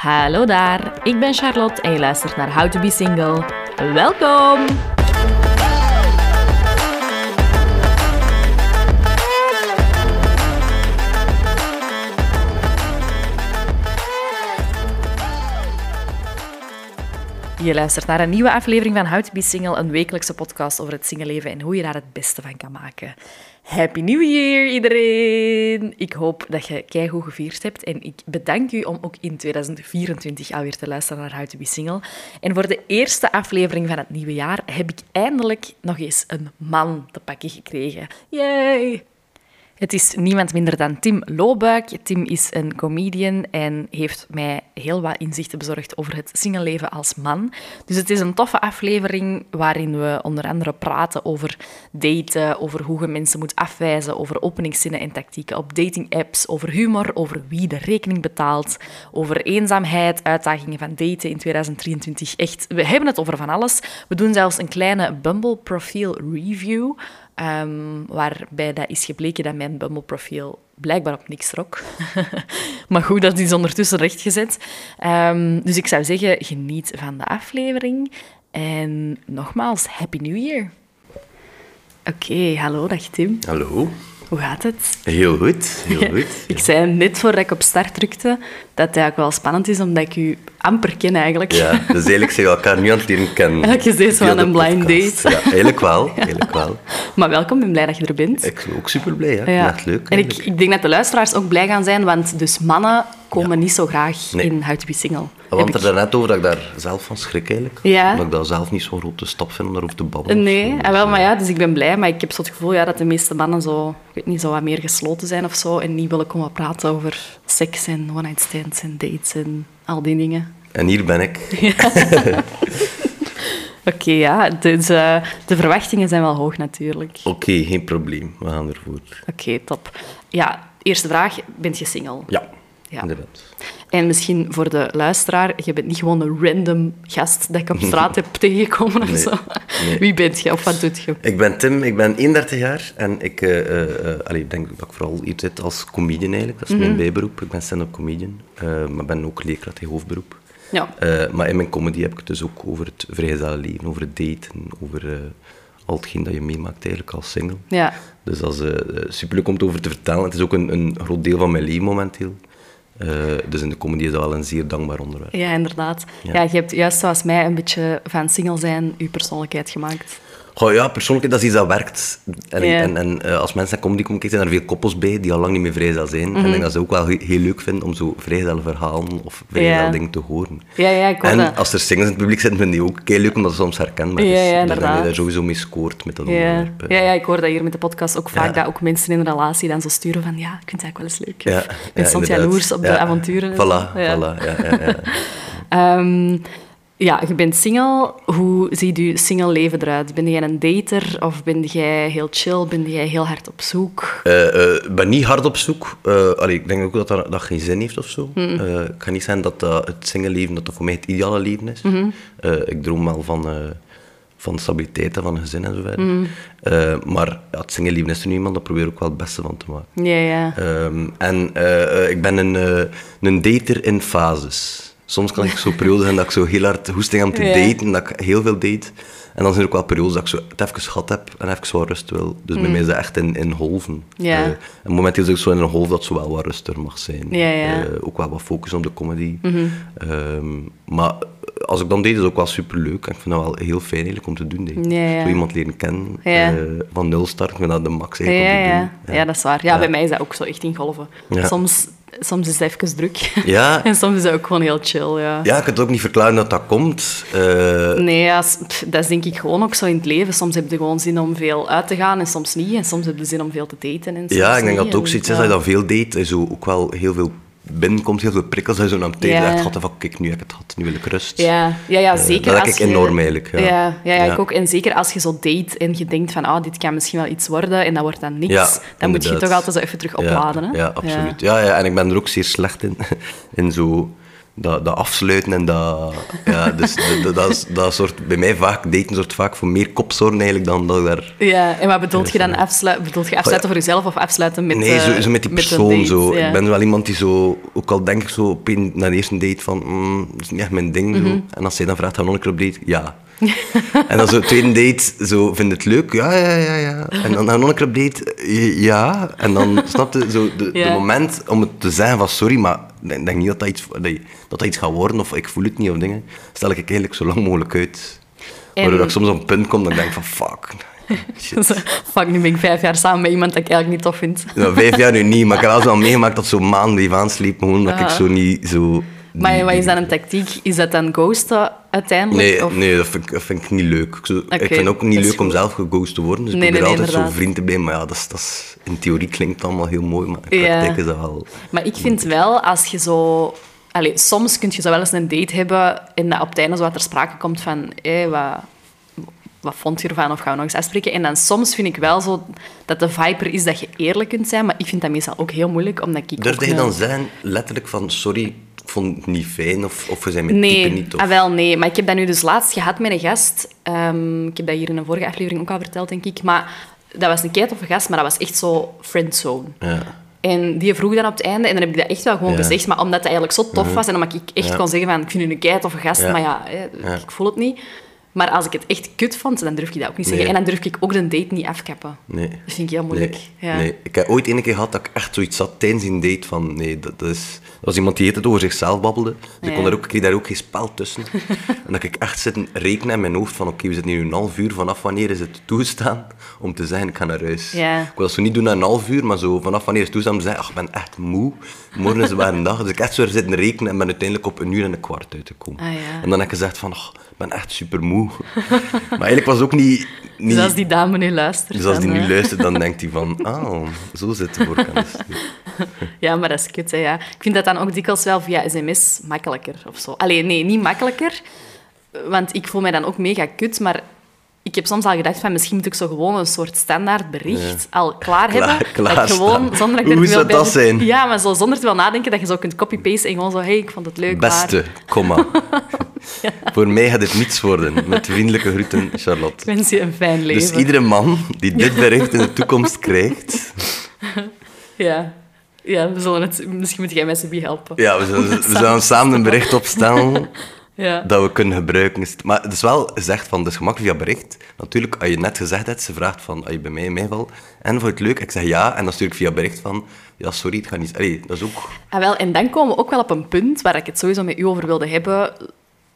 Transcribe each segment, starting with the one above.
Hallo daar, ik ben Charlotte en je luistert naar How to Be Single. Welkom! Je luistert naar een nieuwe aflevering van How to Be Single, een wekelijkse podcast over het singleleven en hoe je daar het beste van kan maken. Happy New Year iedereen! Ik hoop dat je keigoed gevierd hebt en ik bedank u om ook in 2024 alweer te luisteren naar How to Single. En voor de eerste aflevering van het nieuwe jaar heb ik eindelijk nog eens een man te pakken gekregen. Yay! Het is niemand minder dan Tim Loobuik. Tim is een comedian en heeft mij heel wat inzichten bezorgd over het singleleven als man. Dus het is een toffe aflevering waarin we onder andere praten over daten, over hoe je mensen moet afwijzen, over openingszinnen en tactieken op datingapps, over humor, over wie de rekening betaalt, over eenzaamheid, uitdagingen van daten in 2023. Echt, we hebben het over van alles. We doen zelfs een kleine Bumble profiel review. Um, waarbij dat is gebleken dat mijn Bumble-profiel blijkbaar op niks trok. maar goed, dat is ondertussen rechtgezet. Um, dus ik zou zeggen, geniet van de aflevering. En nogmaals, Happy New Year. Oké, okay, hallo, dag Tim. Hallo. Hoe gaat het? Heel goed, heel goed. ik zei net voordat ik op start drukte dat het eigenlijk wel spannend is, omdat ik u amper ken eigenlijk. Ja, dus eigenlijk zijn we elkaar nu aan het leren kennen. Eigenlijk is deze wel een blind date. Ja, eigenlijk wel, eigenlijk wel. Maar welkom, ik ben blij dat je er bent. Ik ben ook super blij, hè. Ja. Echt leuk. En ik, ik, denk dat de luisteraars ook blij gaan zijn, want dus mannen komen niet zo graag nee. in to Be Single. Want er net over dat ik daar zelf van schrik eigenlijk. Ja. Dat ik dat zelf niet zo'n grote stap vind om daarover te babbelen. Nee, en wel, maar ja, dus ik ben blij. Maar ik heb zo het gevoel ja, dat de meeste mannen zo, ik weet niet, zo wat meer gesloten zijn of zo. En niet willen komen praten over seks en one-night stands en dates en al die dingen. En hier ben ik. Oké, okay, ja. Dus uh, de verwachtingen zijn wel hoog natuurlijk. Oké, okay, geen probleem. We gaan ervoor. Oké, okay, top. Ja, eerste vraag. Bent je single? Ja, ja. inderdaad. En misschien voor de luisteraar, je bent niet gewoon een random gast dat ik op straat heb tegengekomen of zo. Nee. Wie bent je of wat doet je? Ik ben Tim, ik ben 31 jaar en ik uh, uh, allee, denk dat ik vooral hier zit als comedian eigenlijk. Dat is mijn mm -hmm. bijberoep. Ik ben stand-up comedian, uh, maar ben ook leerkracht in hoofdberoep. Ja. maar in mijn comedy heb ik het dus ook over het vrijgezellenleven, over het daten, over al hetgeen dat je meemaakt eigenlijk als single. Ja. Dus dat is superleuk om het over te vertellen. Het is ook een, een groot deel van mijn leven momenteel. Uh, dus in de comedy is dat wel een zeer dankbaar onderwerp. Ja, inderdaad. Ja. ja. je hebt juist zoals mij een beetje van single zijn je persoonlijkheid gemaakt. Goh, ja, persoonlijk, dat is iets dat werkt. En, yeah. en, en uh, als mensen naar comedy komen kijken, zijn er veel koppels bij die al lang niet meer vrijgezel zijn. Mm -hmm. En ik denk dat ze ook wel heel leuk vinden om zo vrijgezel verhalen of vrijgezel yeah. dingen te horen. Ja, ja, ik en dat. als er singles in het publiek zitten, vinden die ook heel leuk, omdat het soms herkenbaar is. Ja, ja, dus dat je daar sowieso mee scoort met dat ja. onderwerp. Ja, ja, ik hoor dat hier met de podcast ook vaak, dat ook mensen in een relatie dan zo sturen van ja, ik vind het eigenlijk wel eens leuk. Ja, ik ben soms jaloers op de avonturen. Voilà, voilà, ja, ja, ja. um, ja, je bent single. Hoe ziet je single leven eruit? Ben jij een dater of ben jij heel chill? Ben jij heel hard op zoek? Ik uh, uh, ben niet hard op zoek. Uh, allee, ik denk ook dat dat, dat geen zin heeft of zo. Mm. het kan niet zijn dat het single leven dat dat voor mij het ideale leven is. Mm -hmm. ik droom wel van, van stabiliteit en van een gezin en zo verder. Mm. maar ja, het single leven is er nu iemand, daar probeer ik ook wel het beste van te maken. Ja, ja. Um, en ik ben een, een dater in fases. Soms kan ik zo periodes hebben dat ik zo heel hard hoesting om te yeah. daten, dat ik heel veel date. En dan zijn er ook wel periodes dat ik zo het even gehad heb en even wat rust wil. Dus mm. bij mij is dat echt in, in golven. Yeah. Uh, en momenteel zit ik zo in een golf dat zo wel wat rustiger mag zijn. Uh, ook wel wat focus op de comedy. Mm -hmm. um, maar als ik dan deed, is het ook wel superleuk. En ik vind dat wel heel fijn eigenlijk om te doen. Denk. Zo iemand leren kennen, uh, van nul start, ik vind dat de max eigenlijk om te doen. Ja. dat is waar. Ja, bij mij is dat ook zo echt in golven. Soms soms is het even druk. Ja. en soms is het ook gewoon heel chill, ja. Ja, ik kan het ook niet verklaren dat dat komt. Uh... Nee, ja, dat is denk ik gewoon ook zo in het leven. Soms heb je gewoon zin om veel uit te gaan en soms niet. En soms heb je zin om veel te daten en Ja, ik denk dat het ook zoiets is als je dan veel date, is ook wel heel veel binnenkomt, heel veel prikkels, dat je zo aan het tijd echt van kijk, nu heb ik het gehad, nu wil ik rust. Ja, ja, ja zeker. Uh, dat heb ik enorm eigenlijk. Ja. Ja, ja, ja, ik ook. En zeker als je zo date en je denkt van, ah, dit kan misschien wel iets worden en dat wordt dan niks, dan inderdaad. moet je toch altijd zo even terug opladen. Ja, ja absoluut. Ja. Ja, en ik ben er ook zeer slecht in, in zo dat, dat afsluiten en dat... Ja, dus dat, dat, dat soort... Bij mij vaak, daten soort vaak voor meer kopzorgen eigenlijk dan dat daar... Ja, en wat bedoelt je dan afsluiten? Bedoelt je afsluiten voor jezelf of afsluiten met Nee, zo, zo met die persoon. zo. Ik ben wel iemand die zo... Ook al denk ik zo op een, na de eerste date van... Mm, dat is niet echt mijn ding. zo. Mhm. En als zij dan vraagt, ga nog een keer op date? Ja. En dan zo tweede date, zo, vind je het leuk? Ja, ja, ja, ja. En dan een op date? Ja. En dan, snap je, zo, de, Ja. de moment om het te zeggen van sorry, maar ik denk, niet dat dat, iets, dat, dat iets gaat worden, of ik voel het niet, of dingen, stel ik eigenlijk zo lang mogelijk uit. En- Waardoor ik soms op een punt kom dat ik denk van fuck. Shit. Fuck, nu ben ik vijf jaar samen met iemand dat ik eigenlijk niet tof vind. Ja, vijf jaar nu niet, maar ik heb wel al meegemaakt dat zo'n maand bleef aanslepen, gewoon dat ik Ah. zo niet zo... Maar die- wat is dan een tactiek? Is dat dan ghosten uiteindelijk? Nee, of? nee dat, vind ik, dat vind ik niet leuk. Ik, ik vind het ook niet leuk om zelf geghost te worden. Dus Nee, ik probeer nee, altijd zo vriend te blijven. Maar ja, dat is, dat is, in theorie klinkt het allemaal heel mooi, maar in Ja. praktijk is dat wel... Maar ik vind wel, als je zo... Allee, soms kun je zo wel eens een date hebben en dat op het einde zo wat ter sprake komt van... Wat, wat vond je ervan? Of gaan we nog eens afspreken? En dan soms vind ik wel zo dat de vibe er is dat je eerlijk kunt zijn. Maar ik vind dat meestal ook heel moeilijk, omdat ik Durfde je dan zeggen, letterlijk van sorry, vond het niet fijn of, of we zijn met Nee, type niet? Of... ah, wel nee. Maar ik heb dat nu dus laatst gehad met een gast. Ehm, ik heb dat hier in een vorige aflevering ook al verteld, denk ik. Maar dat was een keitoffe gast, maar dat was echt zo friendzone. Ja. En die vroeg dan op het einde, en dan heb ik dat echt wel gewoon Ja. Mhm. gezegd, maar omdat het eigenlijk zo tof was en omdat ik echt Ja. kon zeggen van, ik vind u een keitoffe gast, Ja. maar ja, hè, Ja. ik voel het niet. Maar als ik het echt kut vond, dan durf ik dat ook niet zeggen. En dan durf ik ook de date niet afkappen. Nee. Dat vind ik heel moeilijk. Nee, Ja. nee. Ik heb ooit een keer gehad dat ik echt zoiets had tijdens een date van... Nee, dat, dat is... Dat was iemand die het over zichzelf babbelde. Dus ik, kon daar ook, kreeg daar ook geen spel tussen. en dat ik echt zitten rekenen in mijn hoofd van... Oké, we zitten hier nu een half uur. Vanaf wanneer is het toestaan om te zeggen, ik ga naar huis? Ja. Ik wil dat zo niet doen na een half uur, maar zo vanaf wanneer is het toestaan om te zeggen... Ach, ik ben echt moe. Morgen is het weer een dag. Dus ik echt zo zitten rekenen en ben uiteindelijk op een uur en een kwart uitgekomen. Ah, ja. En dan heb ik gezegd van... ach, ben echt super moe. maar eigenlijk was het ook niet... niet Dus als die dame nu luistert... dus als die dan, nu eh, luistert, dan denkt hij van, ah, zo zit de voorkant. Ja, maar dat is kut, hè, ja. Ik vind dat dan ook dikwijls wel via sms makkelijker of zo. Allee, nee, niet makkelijker. Want ik voel mij dan ook mega kut, maar ik heb soms al gedacht van misschien moet ik zo gewoon een soort standaard bericht al klaar, Klaar- hebben. klaar dat ik gewoon, zonder dat ik Hoe zou bij dat zit- zijn? Ja, maar zo zonder te veel nadenken, dat je zo kunt copy-pasten en gewoon zo, hey, ik vond het leuk, Beste, maar komma. Voor mij gaat dit niets worden. Met vriendelijke groeten, ik Charlotte. wens je een fijn leven. Dus iedere man die dit bericht in de toekomst krijgt... Ja. Ja, we zullen het... Misschien moet jij mij Sebi helpen. Ja, we zullen, we zullen samen een bericht opstellen Ja. dat we kunnen gebruiken. Maar het is wel gezegd van, het is gemakkelijk via bericht. Natuurlijk, als je net gezegd hebt, ze vraagt van, als je bij mij in mijn geval, en vond je het leuk? Ik zeg ja, en dan stuur ik via bericht van, ja, sorry, het gaat niet... Allee, dat is ook... Ah, wel, en dan komen we ook wel op een punt waar ik het sowieso met u over wilde hebben.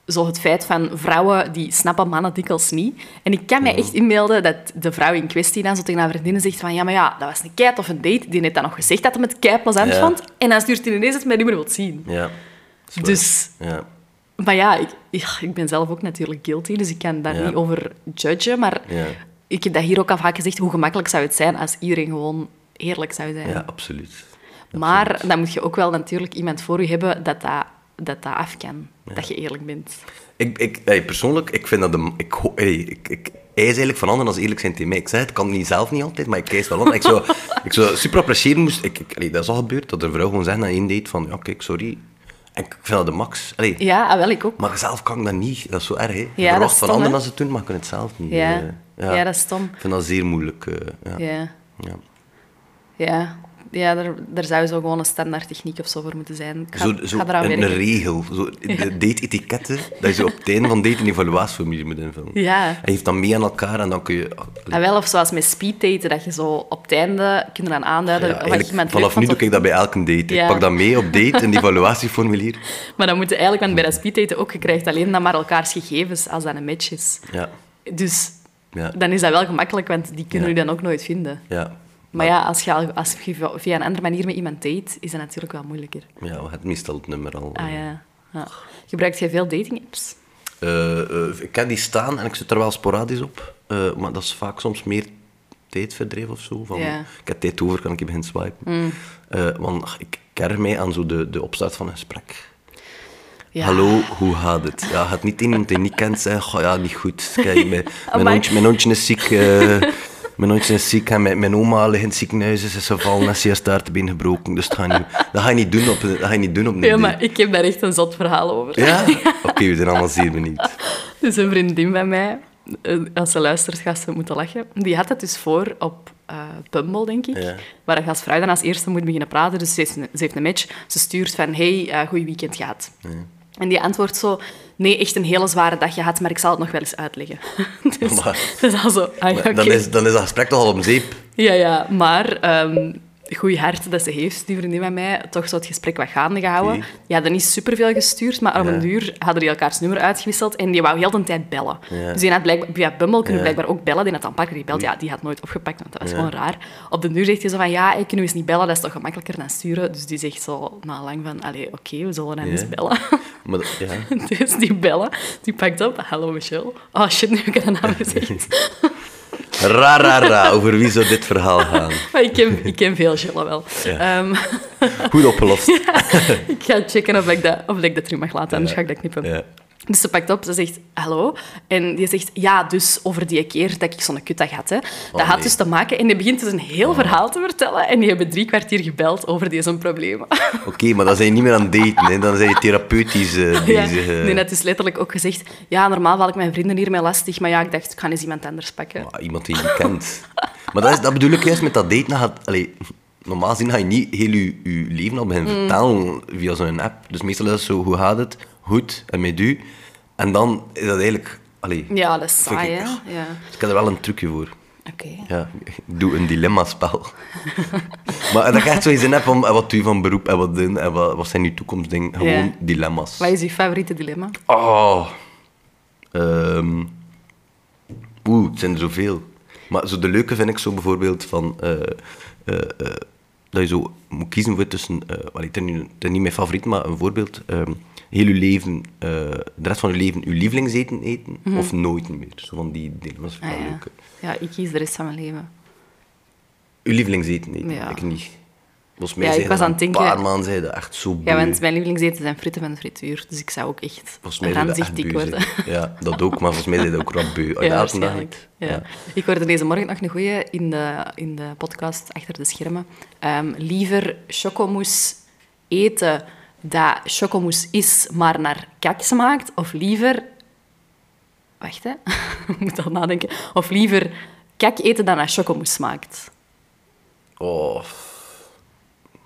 Zo het feit van vrouwen die snappen mannen dikwijls niet. En ik kan mij echt inbeelden dat de vrouw in kwestie dan zo tegen haar vriendinnen zegt van ja, maar ja, dat was een kei of een date. Die heeft dan nog gezegd dat hij het kei plezant Ja. vond. En dan stuurt hij ineens dat hij mij niet meer wilt zien. Ja. Dus, Ja. Maar ja ik, ja, ik ben zelf ook natuurlijk guilty, dus ik kan daar Ja. niet over judgen. Maar Ja. ik heb dat hier ook al vaak gezegd, hoe gemakkelijk zou het zijn als iedereen gewoon eerlijk zou zijn. Ja, absoluut. Maar dan moet je ook wel natuurlijk iemand voor je hebben dat dat, dat, dat af kan. Dat je eerlijk bent. Ik, ik, hey, persoonlijk, ik vind dat de... Ik, hey, ik, ik eis eigenlijk van anderen als eerlijk zijn tegen mij. Ik zeg het, kan niet zelf niet altijd, maar ik eis wel aan. Ik zou, ik zou super appreciëren moest... Ik, dat is al gebeurd, dat een vrouw gewoon zegt na één date van... Ja, kijk, sorry. En ik vind dat de max. Allee, Ja, ah, wel, ik ook. Maar zelf kan ik dat niet. Dat is zo erg, hè. Je Ja, verwacht van anderen dat ze het doen, maar ik kan het zelf niet. Ja. eh, Ja, dat is stom. Ik vind dat zeer moeilijk. eh, ja. Ja, Ja. Ja. er, er zou zo gewoon een standaard techniek of zo voor moeten zijn. Ik ga, Zo, zo ga een, regel, zo, de date-etiketten, dat je zo op het einde van date een evaluatieformulier moet invullen. Ja. En je heeft dan mee aan elkaar en dan kun je... Ah, wel, of zoals met speeddaten, dat je zo op het einde kunt dan aanduiden Ja, wat iemand vanaf nu doe ik dat bij elke date. Ja. Ik pak dat mee op date, een evaluatieformulier. Maar dan moet je eigenlijk, want bij dat speeddaten ook, je krijgt alleen dan maar elkaars gegevens als dat een match is. Ja, Dus ja, dan is dat wel gemakkelijk, want die kunnen je dan ook nooit vinden. ja. Maar ja, als je, al- als je via een andere manier met iemand date, is dat natuurlijk wel moeilijker. Ja, het nummer al. Ah ja. ja. Gebruikt jij veel dating-apps? Eh, eh, ik heb die staan en ik zit er wel sporadisch op. Eh, maar dat is vaak soms meer tijdverdrijf of zo. Van. Ik heb tijd over, kan ik beginnen swipen. Eh, want ach, ik kerf mij aan zo de, de opstart van een gesprek. Ja. Hallo, hoe gaat het? Ja, gaat niet iemand die je niet kent zeggen, goh, ja, niet goed. Kijk, mijn, mijn, hondje, mijn hondje is ziek. eh, Mijn nooit zijn ziek en mijn, mijn oma ligt in het ziekenhuis is ze gevallen en ze heeft daar te been gebroken. Dus dat ga, je niet, dat ga je niet doen op, dat ga je niet doen op een Ja, maar ik heb daar echt een zot verhaal over. Ja? Oké, we zijn allemaal zeer benieuwd. Dus een vriendin van mij, eh, als ze luistert, gaat ze moeten lachen. Die had het dus voor op uh, Bumble, denk ik. Ja. Waar als vrouw dan als eerste moet beginnen praten. Dus ze heeft een, ze heeft een match. Ze stuurt van, hey, uh, goeie weekend gehad. Ja. En die antwoordt zo, nee, echt een hele zware dag gehad, maar ik zal het nog wel eens uitleggen. dus Maar- dat is al zo, ah, ja, Dan, is, dan is dat gesprek toch al op zeep. Ja, ja, maar ehm goeie hart dat ze heeft, die vriendin van mij, toch zo het gesprek wat gaande gehouden. Oké. Die hadden niet superveel gestuurd, maar op Ja. een duur hadden die elkaars nummer uitgewisseld en die wou heel de tijd bellen. Ja. Dus die had blijkbaar, via Bumble kunnen Ja. blijkbaar ook bellen. Die had dan pakken gebeld. Ja, die had nooit opgepakt, want dat was Ja. gewoon raar. Op de duur zegt hij zo van, ja, ik kan u eens niet bellen, dat is toch gemakkelijker dan sturen. Dus die zegt zo na lang van, allee, oké, we zullen hem Ja. eens bellen. Maar ja. dus die bellen, die pakt op, hallo Michelle. Oh shit, nu heb ik een naam gezegd. Ra, ra, ra. Over wie zou dit verhaal gaan? maar ik ken, ik ken veel Gilles wel. Ja. Ehm, Goed opgelost. ik ga checken of ik dat, of ik dat terug mag laten, anders ga ik dat knippen. Dus ze pakt op, ze zegt hallo. En die zegt, ja, dus over die keer dat ik zo'n kutdag had. Hè. Dat Oh, had nee. Oh. dus te maken... En die begint dus een heel verhaal te vertellen. En die hebben drie kwartier gebeld over deze problemen. Oké, maar dan zijn je niet meer aan het daten. Hè. Dan zijn je therapeutisch Ja, bezig. eh. nee, net is letterlijk ook gezegd... Ja, normaal val ik mijn vrienden hiermee lastig. Maar ja, ik dacht, ik ga eens iemand anders pakken. Maar iemand die je kent. Maar dat, is, dat bedoel ik juist met dat daten. dat Gaat, normaal gezien ga je niet heel je, je leven al beginnen Mm. vertellen via zo'n app. Dus meestal is het zo, hoe gaat het? Goed, en met u? En dan is dat eigenlijk... Allee, Ja, dat is saai, ik- hè? Ja. Dus ik heb er wel een trucje voor. Oké. Ja, ik doe een dilemma-spel. maar dat ik echt zo zin heb om en wat doe je van beroep en wat doen en wat, wat zijn je toekomstdingen. Gewoon dilemma's. Wat is je favoriete dilemma? Oh. Ehm. Oeh, het zijn er zoveel. Maar zo de leuke vind ik zo bijvoorbeeld van... eh, eh, eh, dat je zo moet kiezen voor tussen... eh wel, het, is nu, het is niet mijn favoriet, maar een voorbeeld. ehm, heel je leven, eh, de rest van je leven, je lievelingseten eten of nooit meer. Zo van die dilemma's Mhm. Ah, ja. leuk. ja, ik kies de rest van mijn leven. Je lievelingseten eten, Ja. ik niet. Volgens mij Ja, ik was aan het een denken- paar maanden zei dat echt zo Ja, want mijn lievelingseten zijn fritten van de frituur. Dus ik zou ook echt beu worden. Ja, dat ook, maar volgens mij zei dat ook rap beu. Ja, waarschijnlijk. niet. Ja. Ja. Ik hoorde deze morgen nog een goeie in de, in de podcast achter de schermen. Ehm, liever chocomousse eten dat chocomousse is, maar naar kak smaakt, of liever... Wacht, hè. Ik moet al nadenken. Of liever kak eten dat naar chocomousse smaakt. Oh.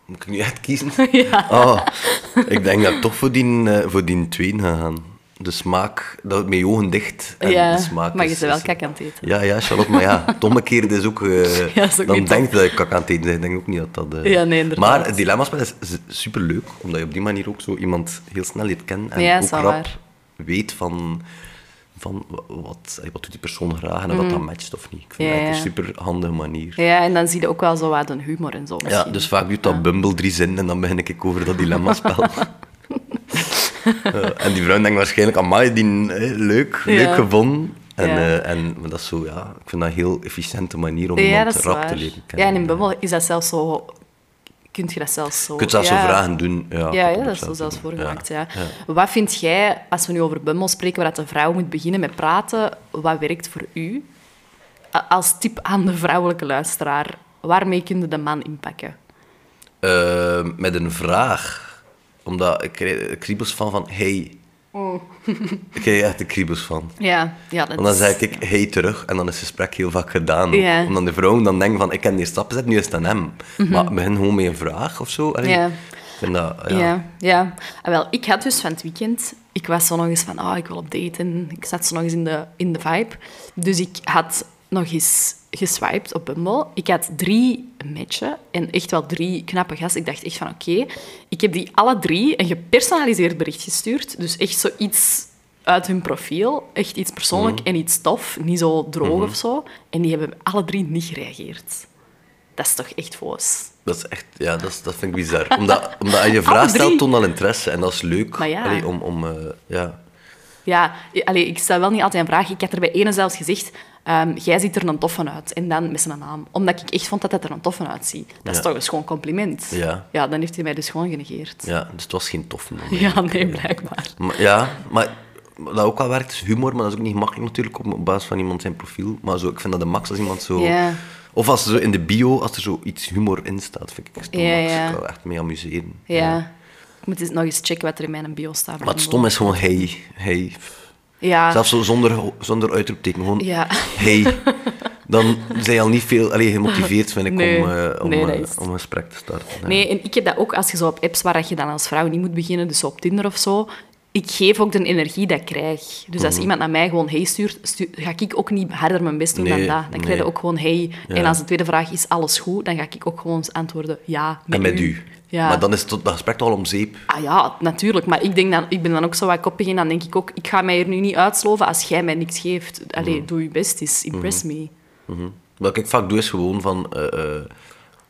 Moet ik nu echt kiezen? ja. Oh, ik denk dat ik toch voor die, eh, voor die tweede ga gaan. De smaak, dat met je ogen dicht en ja, de smaak maar je is- bent wel kak aan het eten. Ja, ja, Charlotte, maar ja, omgekeerd is ook... eh, Ja, is ook dan denk je dat je kak aan het eten bent. Ik denk ook niet dat dat... eh, Ja, nee, inderdaad. Maar het dilemmaspel is superleuk, omdat je op die manier ook zo iemand heel snel leert kennen. En Ja, ook rap waar. weet van... Van wa- wat, wat doet die persoon graag en of dat matcht of niet. Ik vind Mhm. Ja, dat echt ja. een super handige manier. Ja, en dan zie je ook wel zo wat een humor en zo. Ja, misschien. dus vaak doet dat Bumble drie zinnen en dan begin ik over dat dilemma-spel. Eh, en die vrouw denkt waarschijnlijk, amai, die eh, leuk, Ja. leuk gevonden. En, Ja. eh, en maar dat is zo, ja, ik vind dat een heel efficiënte manier om Ja, iemand rap waar. te leren Ja, kennen. en in Bumble is dat zelfs zo... Kun je dat zelfs zo... Je kunt zelfs ja. zo vragen doen. Ja, Ja, dat is zo zelf zelfs voorgemaakt. Ja. Wat vind jij, als we nu over Bumble spreken, waar dat de vrouw moet beginnen met praten, wat werkt voor u? Als tip aan de vrouwelijke luisteraar, waarmee kun je de man inpakken? Eh, met een vraag. Omdat ik er kriebels van van, hey. ik krijg echt de kriebels van. Ja, ja dat Want dan zeg ik hey terug en dan is het gesprek heel vaak gedaan. Ja. Omdat de vrouw dan denkt van ik kan die stap zetten, nu is het aan hem. Maar begin gewoon met een vraag of zo. Allee, Mhm. Ja. Ik vind dat, ja. Ja, ja. Ah, wel, ik had dus van het weekend... Ik was zo nog eens van, ah, ik wil op daten. Ik zat zo nog eens in de, in de vibe. Dus ik had nog eens geswiped op Bumble. Ik had drie matchen en echt wel drie knappe gasten. Ik dacht echt van, oké, ik heb die alle drie een gepersonaliseerd bericht gestuurd. Dus echt zoiets uit hun profiel. Echt iets persoonlijk en iets tof. Niet zo droog of zo. En die hebben alle drie niet gereageerd. Dat is toch echt foos. Dat is echt, ja, dat, is, dat vind ik bizar. Omdat, omdat je vraag stelt, toont al interesse. En dat is leuk. Maar ja. Allee, om, om, eh, ja. Ja, allee, ik stel wel niet altijd een vraag. Ik had er bij ene zelfs gezegd, ehm, jij ziet er een toffe uit. En dan met zijn naam. Omdat ik echt vond dat hij er een toffe uitziet. Dat is toch een schoon compliment. Ja. Ja, dan heeft hij mij dus gewoon genegeerd. ja, dus het was geen tof. Ja, nee, blijkbaar. Maar, ja, maar dat ook wel werkt, is humor, maar dat is ook niet makkelijk natuurlijk op basis van iemand zijn profiel. Maar zo, ik vind dat de max als iemand zo... Of als er zo in de bio, als er zo iets humor in staat, vind ik echt ja, ja. Ik kan echt mee amuseren. Ja. Ik moet eens nog eens checken wat er in mijn bio staat. Maar het stom is gewoon hey, hey. Ja. Zelfs zo zonder, zonder uitroepteken, gewoon ja. hey. Dan zijn je al niet veel allee, gemotiveerd, vind ik, om, uh, om, nee, uh, om een gesprek te starten. Nee, en ik heb dat ook als je zo op apps waar je dan als vrouw niet moet beginnen, dus op Tinder of zo, ik geef ook de energie dat ik krijg. Dus als mhm. iemand naar mij gewoon hey stuurt, ga ik ook niet harder mijn best doen dan dat. Dan krijg je ook gewoon hey. En als de tweede vraag is alles goed, dan ga ik ook gewoon antwoorden ja. Met en met u. Ja. Maar dan is het dat gesprek al om zeep. Ah ja, natuurlijk. Maar ik, denk dan, ik ben dan ook zo wat koppig in. Dan denk ik ook, ik ga mij er nu niet uitsloven als jij mij niks geeft. Allee, mhm. doe je best is. Impress mhm. me. Wat ik vaak doe, is gewoon van... Uh, uh,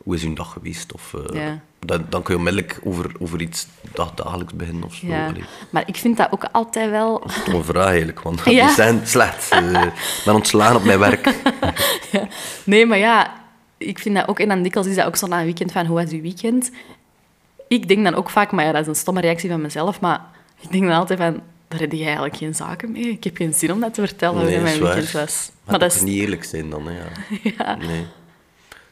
hoe is uw dag geweest? Of, uh, ja dan, dan kun je onmiddellijk over, over iets dag, dagelijks beginnen of zo. Ja. Maar ik vind dat ook altijd wel... Dat is een vraag eigenlijk, want ja. die zijn slecht. Eh, ik ben ontslaan op mijn werk. ja. Nee, maar ja, ik vind dat ook... En dan dikwijls is dat ook zo na een weekend van, hoe was uw weekend? Ik denk dan ook vaak, maar ja, dat is een stomme reactie van mezelf, maar ik denk dan altijd van, daar heb je eigenlijk geen zaken mee. Ik heb geen zin om dat te vertellen nee, hoe mijn weekend was. Maar, maar dat is niet eerlijk zijn dan, hè, ja. ja. Nee.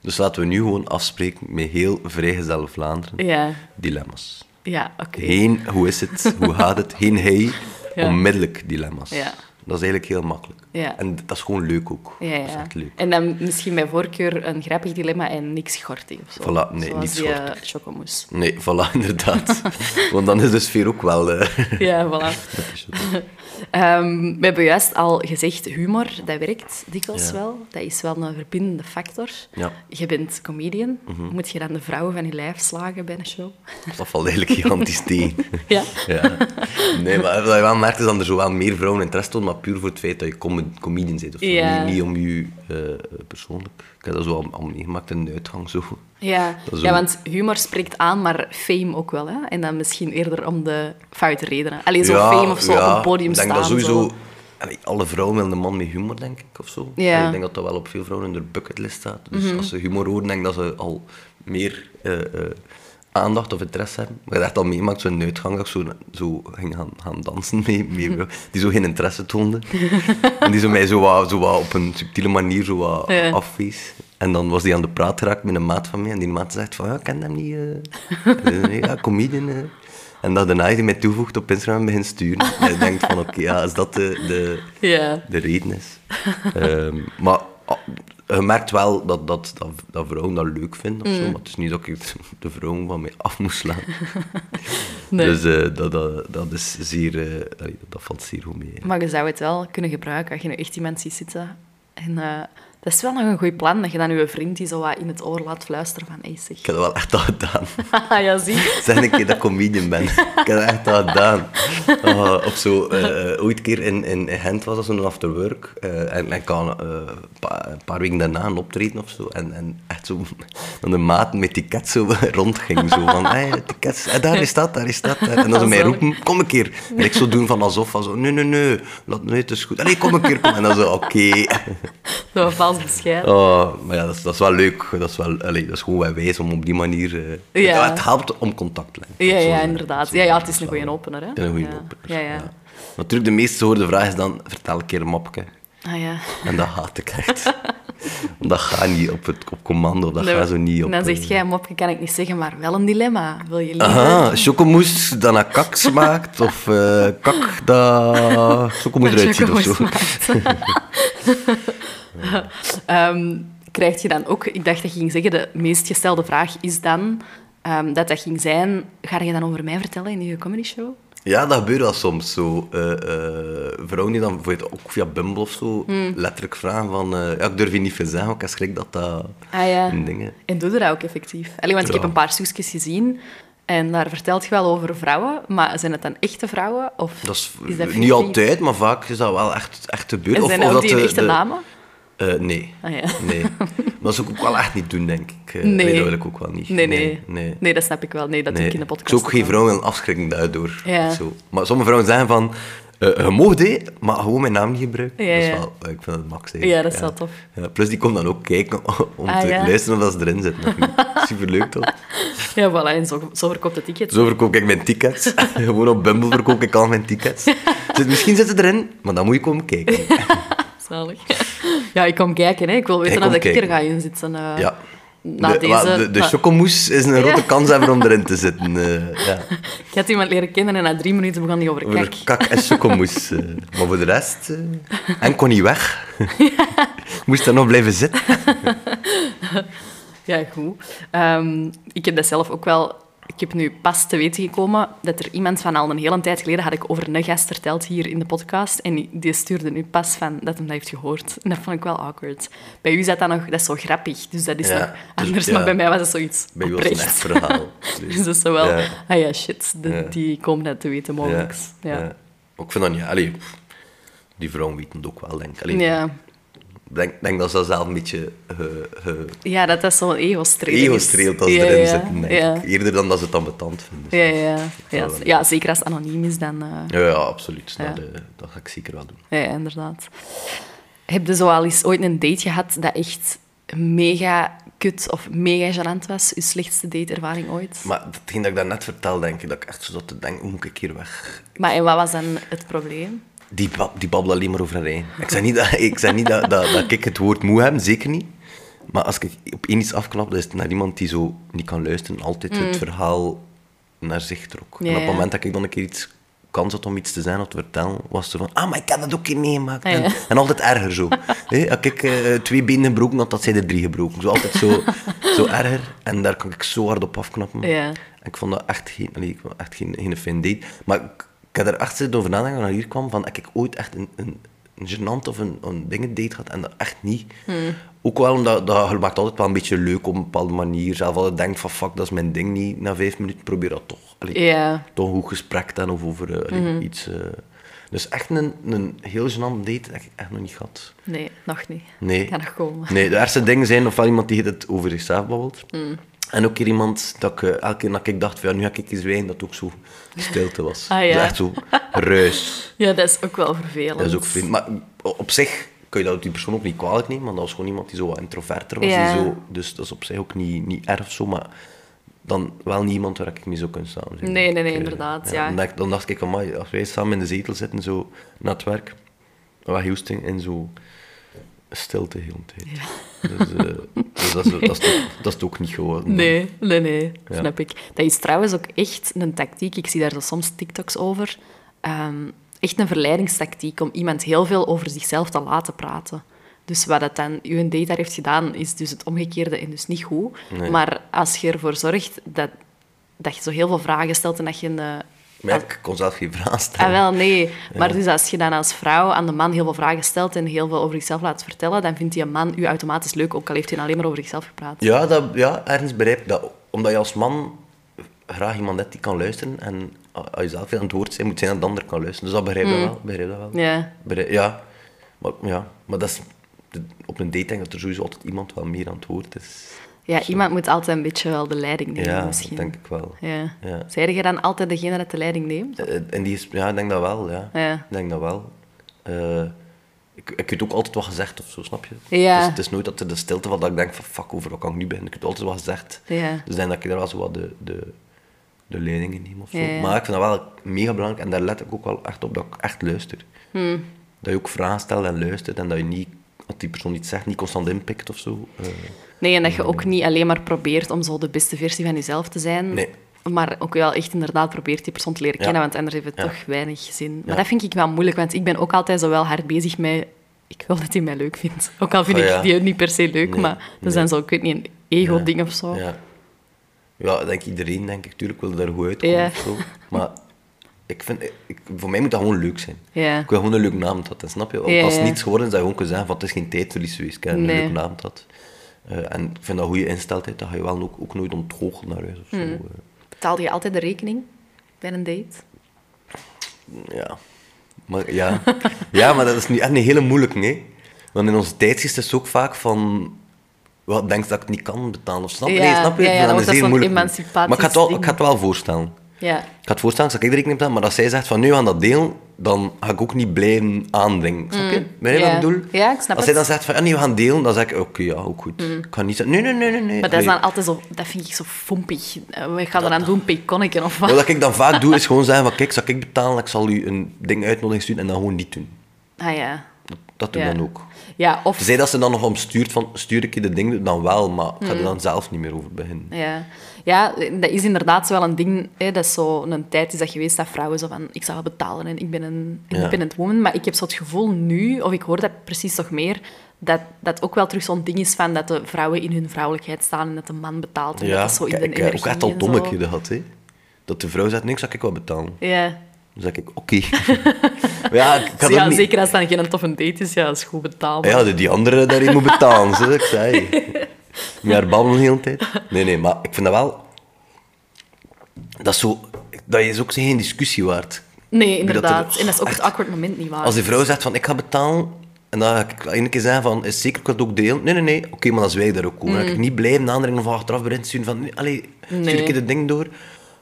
Dus laten we nu gewoon afspreken met heel vrijgezelle Vlaanderen. Ja. Dilemma's. Ja, oké. Geen hoe is het, hoe gaat het, geen hey, onmiddellijk dilemma's. Ja. Dat is eigenlijk heel makkelijk. Ja. En dat is gewoon leuk ook. Ja, ja. Dat is echt leuk. En dan misschien bij voorkeur een grappig dilemma en niks schorty of zo. Voilà, nee, Zoals niet schorty. Uh, Nee, voilà, inderdaad. Want dan is de sfeer ook wel... Uh... Ja, voilà. Um, we hebben juist al gezegd, humor, dat werkt dikwijls wel. Dat is wel een verbindende factor. Ja. Je bent comedian. Mhm. Moet je dan de vrouwen van je lijf slagen bij een show? Dat valt eigenlijk gigantisch tegen. ja? ja? Nee, maar wat je wel merkt is dat er zo wel meer vrouwen interesse tonen, maar puur voor het feit dat je comedian bent. Of niet, niet, om je uh, persoonlijk. Heb dat zo al, al meegemaakt in de uitgang. Zo. Ja. ja, want humor spreekt aan, maar fame ook wel. Hè? En dan misschien eerder om de foute redenen. Alleen zo fame of zo op een podium staan. Ik denk dat sowieso... Alle vrouwen willen een man met humor, denk ik, of zo. Ja. Ik denk dat dat wel op veel vrouwen in de bucketlist staat. Dus mhm. als ze humor horen, denk ik dat ze al meer uh, uh, aandacht of interesse hebben. Maar je hebt al meemaakt, zo'n uitgang dat ik zo, zo ging gaan, gaan dansen mee, mee die zo geen interesse toonde. en die zo mij zo, wat, zo wat op een subtiele manier zo wat ja. afwees. En dan was hij aan de praat geraakt met een maat van mij. En die maat zegt van, ja, ik ken hem niet. Uh. ja, comedian. Uh. En dat daarna hij mij toevoegt op Instagram begint sturen. En je denkt van, oké, ja, als dat de, de, de reden is. um, maar ah, je merkt wel dat, dat, dat, dat vrouwen dat leuk vinden. Of zo, mm. maar het is niet dat ik de vrouwen van mij af moest slaan. nee. Dus uh, dat, dat, dat, is zeer, uh, dat valt zeer goed mee. Maar je zou het wel kunnen gebruiken als je nu echt iemand ziet zitten en dat is wel nog een goed plan, dat je dan je vriend die zo wat in het oor laat fluisteren van, hey, zeg. Ik heb dat wel echt al gedaan. ja, zie. Zeg een keer dat ik comedian ben. Ik heb dat echt al gedaan. Uh, of zo, uh, ooit een keer in, in, in Gent was dat zo'n afterwork. Uh, en ik kan een paar weken daarna een optreden of zo. En, en echt zo, dan de maat met tickets zo rondging. Zo van, hey, tickets, daar is dat, daar is dat. En dan ze mij roepen, kom een keer. En ik zo doen van alsof, van zo, nee, nee, nee, laat, nee, het is goed. Allee, kom een keer, kom. En dan zo, oké. Okay. Zo vals bescheiden. Oh, maar ja, dat is, dat is wel leuk. Dat is, wel, allee, dat is gewoon wel wijs om op die manier... Uh, ja. het, helpt om contact te leggen. Ja, ja inderdaad. Ja, ja, het is een goede opener. Hè? Een goede opener. Ja, ja. Natuurlijk, de meest gehoorde vraag is dan, vertel een keer een mopje. Ah, ja. En dat haat ik echt. dat gaat niet op, het, op commando, dat gaat zo niet op... Dan zegt jij, een mopje kan ik niet zeggen, maar wel een dilemma. Wil je liever... Aha, chocomousse dat naar kak smaakt, of uh, kak dat chocomousse eruit ziet of zo. um, krijg je dan ook, ik dacht dat je ging zeggen, de meest gestelde vraag is dan um, dat dat ging zijn, ga je dan over mij vertellen in je comedy show? Ja, dat gebeurt wel soms zo. Uh, uh, vrouwen die dan bijvoorbeeld ook via Bumble of zo hmm. letterlijk vragen van... Uh, ja, ik durf je niet veel zeggen, ik heb schrik dat dat ah, ja. dingen... En doe je dat ook effectief? Allee, want ik heb een paar stukjes gezien en daar vertelt je wel over vrouwen, maar zijn het dan echte vrouwen? Of dat is, niet altijd, maar vaak is dat wel echt, echt gebeurd. En zijn of, ook die echte namen? Uh, nee. Ah, ja. nee. Dat zou ik ook wel echt niet doen, denk ik. Uh, nee. dat wil ik ook wel niet. Nee, nee. Nee, nee. dat snap ik wel. Nee, dat nee. ik in de podcast. Ik zou ook geen vrouwen afschrikken daardoor. Ja. Zo. Maar sommige vrouwen zeggen van... Uh, je mag dit, maar gewoon mijn naam niet gebruiken. Ja. Dat is wel, ik vind het max. Ja, dat is wel tof. Ja, plus die komt dan ook kijken om ah, te luisteren of ze erin zit. Superleuk, toch? Ja, voilà. En zo, zo verkoopt de tickets. Zo verkoop ik mijn tickets. gewoon op Bumble verkoop ik al mijn tickets. misschien zit het erin, maar dan moet je komen kijken. Zalig. Ja, ik kom kijken. Hè. Ik wil weten of ik er ga inzitten. Uh, ja. Na de, deze... de, de chocomousse is een grote kans hebben om erin te zitten. Uh, ja. Ik had iemand leren kennen en na drie minuten begon hij over kak. Over kak en chocomousse. Uh, maar voor de rest... En kon niet weg. Moest er nog blijven zitten. ja, goed. Um, ik heb dat zelf ook wel ik heb nu pas te weten gekomen dat er iemand van al een hele tijd geleden had ik over een gast verteld hier in de podcast. En die stuurde nu pas van dat hem dat heeft gehoord. En dat vond ik wel awkward. Bij u is dat nog, dat is zo grappig. Dus dat is nog dus anders. Maar bij mij was het zoiets Bij u was het echt verhaal. Dus, dus dat is zo wel, ja. ah ja, shit, die komen dat te weten mogelijk. Ja. Ik vind dat niet, allee, die vrouwen weten het ook wel, denk ik. ja denk, denk dat ze zelf een beetje... Uh, ja, dat is zo'n ego-streel Ego-streelt als ze erin ja, zitten, denk ik. Eerder dan dat ze het ambetant vinden. Ja, ja. Ja, ja, zeker als het anoniem is, dan... Uh... Ja, ja, absoluut. Dat, dat, ga ik zeker wel doen. Ja, inderdaad. Heb je zo al eens ooit een date gehad dat echt mega kut of mega gênant was? Je slechtste dateervaring ooit? Maar hetgeen dat ik daarnet vertel, denk ik, dat ik echt zo zat te denken, hoe moet ik hier weg? Maar en wat was dan het probleem? Die, die babbelen alleen maar over een Ik zeg niet, dat, ik, zeg niet dat, dat, dat ik het woord moe heb, zeker niet. Maar als ik op één iets afknap, dan is het naar iemand die zo niet kan luisteren, altijd het mm. verhaal naar zich trok. en op het moment dat ik dan een keer iets kans had om iets te zijn of te vertellen, was er van, ah, maar ik heb dat ook keer meegemaakt. Ah, en, en, altijd erger zo. Als ik uh, twee benen gebroken had, dat zij er drie gebroken. Zo altijd zo, zo erger. En daar kan ik zo hard op afknappen. En ik vond dat echt geen, allee, echt geen, geen fijn date. Maar ik heb er echt over nadenken naar hier kwam, van heb ik ooit echt een, een, een gênant of een, een dingen date gehad en dat echt niet. Hmm. Ook wel omdat dat, je maakt altijd wel een beetje leuk op een bepaalde manier. Zelf je denkt van fuck, dat is mijn ding niet. Na vijf minuten probeer dat toch. Allee, Toch een goed gesprek dan of over uh, mm. iets. Uh. Dus echt een, een heel gênant date heb ik echt nog niet gehad. Nee, nog niet. Nee. Ga nog komen. Nee, de eerste dingen zijn ofwel iemand die het over zichzelf babbelt. Mm. En ook keer iemand dat ik, eh, elke keer dat ik dacht van ja, nu heb ik eens wijn, dat ook zo stilte was. Ah, ja. Dus echt zo ruis. Ja, dat is ook wel vervelend. Dat is ook vervelend. Maar op zich kun je dat die persoon ook niet kwalijk nemen, want dat was gewoon iemand die zo wat introverter was. Ja. zo, dus dat is op zich ook niet, niet erg zo, maar dan wel niemand waar ik mee zou kunnen staan. Nee, nee, nee, eh, inderdaad. Ja, Dan, dacht, dan dacht ik van, als wij samen in de zetel zitten, zo, na het werk, wat Houston, en zo stilte heel de tijd. Dus, uh, dus dat, is, dat, is dat is ook niet geworden. Nee, nee, nee, snap ik. Dat is trouwens ook echt een tactiek. Ik zie daar zo soms TikToks over. Um, echt een verleidingstactiek om iemand heel veel over zichzelf te laten praten. Dus wat dat dan uw date daar heeft gedaan, is dus het omgekeerde en dus niet goed. Maar als je ervoor zorgt dat, dat je zo heel veel vragen stelt en dat je een maar ik kon zelf geen vragen stellen. Ah, wel, nee. Maar dus als je dan als vrouw aan de man heel veel vragen stelt en heel veel over zichzelf laat vertellen, dan vindt die man u automatisch leuk, ook al heeft hij alleen maar over zichzelf gepraat. Ja, dat, ja ergens begrijp ik dat. Omdat je als man graag iemand hebt die kan luisteren en als je zelf aan het woord zijn, moet zijn dat de ander kan luisteren. Dus dat begrijp ik mm. wel. Begrijp dat wel. Ja. ja. Maar, ja. Maar dat is, op een date denk ik dat er sowieso altijd iemand wel meer aan het woord is. Ja, iemand moet altijd een beetje wel de leiding nemen, ja, misschien. denk ik wel. Ja. ja. Je dan altijd degene dat de leiding neemt? En die is, ja, ik denk dat wel, ja. ja. Ik denk dat wel. Uh, ik, ik heb ook altijd wat gezegd of zo, snap je? Ja. Dus het is nooit dat er de stilte van dat ik denk van fuck, over wat kan ik nu beginnen? Ik heb altijd wat gezegd. Ja. Dus denk dat ik daar wel zo wat de, de, de leiding neem of zo. Ja, maar ik vind dat wel mega belangrijk en daar let ik ook wel echt op dat ik echt luister. Hmm. Dat je ook vragen stelt en luistert en dat je niet, als die persoon iets zegt, niet constant inpikt of zo. Uh, Nee, en dat je ook niet alleen maar probeert om zo de beste versie van jezelf te zijn. Nee. Maar ook wel echt inderdaad probeert die persoon te leren kennen, want anders heeft het toch weinig zin. Maar dat vind ik wel moeilijk, want ik ben ook altijd zo wel hard bezig met... Ik wil dat hij mij leuk vindt. Ook al vind oh, ik die niet per se leuk, maar dat zijn zo, ik weet niet, een ego-ding of zo. Ja. ja, denk iedereen, denk ik. Tuurlijk wil daar goed uitkomen of zo. Maar ik vind, ik, voor mij moet dat gewoon leuk zijn. Ik wil gewoon een leuk naam dat, snap je? Als niets geworden is, dat je gewoon kunnen zeggen van het is geen tijdverlies geweest, ik heb een leuk naam dat. Uh, en ik vind dat goede ingesteldheid, dat ga je wel ook, ook nooit ontgoochelen naar huis of zo. Mm. Betaalde je altijd de rekening bij een date? Ja. Maar, ja. ja, maar dat is nu echt een hele moeilijke, hè. Want in onze tijdsgeest is het ook vaak van... Wat denk je dat ik niet kan betalen? Of snap, ja, nee, snap je? Ja, ja, dat is zeer moeilijk. Maar ik ga, het wel, ik ga het wel voorstellen. Ja. Ik ga het voorstellen, dat ik de rekening betaal, maar dat zij zegt van nu aan dat deel, dan ga ik ook niet blijven aandringen. Snap je? Ben je ja. wat ik bedoel? Ja, ik snap Als hij dan zegt van, ah, nee, we gaan delen, dan zeg ik, oké, ja, ook goed. Ik ga niet zeggen, nee, nee, nee, nee, nee. Maar dat is dan altijd zo... Dat vind ik zo fompig. We gaan er aan doen, pekonneken of wat. Wat ik dan vaak doe, is gewoon zeggen van, kijk, zal ik betalen, ik zal u een ding uitnodiging sturen en dan gewoon niet doen. Ah ja. Dat, dat doe ik Ja. dan ook. Ja, of... Zij dat ze dan nog om stuurt van, stuur ik je de ding, dan wel, maar ik ga Mm. er dan zelf niet meer over beginnen. Ja. Ja, dat is inderdaad wel een ding. Hè, dat is zo een tijd is dat geweest dat vrouwen zo van... Ik zal wel betalen en ik ben een independent woman. Maar ik heb zo het gevoel nu, of ik hoor dat precies toch meer... Dat dat ook wel terug zo'n ding is van dat de vrouwen in hun vrouwelijkheid staan en dat de man betaalt. En dat Ja, is zo in de ik heb ook energie echt al zo. keer gehad, hè. Dat de vrouw zegt, niks, zal ik wel betalen. Ja. Dan zeg ik, oké. Ja, ik ja, niet... zeker als het dan geen toffe date is, ja, dat is goed betaalbaar. Ja, die- die andere daarin moet betalen, ze. Ik Moet haar babbelen de hele tijd. Nee, nee, maar ik vind dat wel... Dat is zo... Dat is ook geen discussie waard. Nee, dat er- inderdaad. En dat is ook echt- het awkward moment niet waar. Als die vrouw zegt van, ik ga betalen... En dan ga ik één keer zeggen van, is zeker, ik het ook delen. Nee, nee, nee. Oké, maar dan zwijg ik daar ook over. Dan ga ik niet blijven aandringen of achteraf te sturen van... nee, Allee, stuur Mm. Nee. ik je het ding door.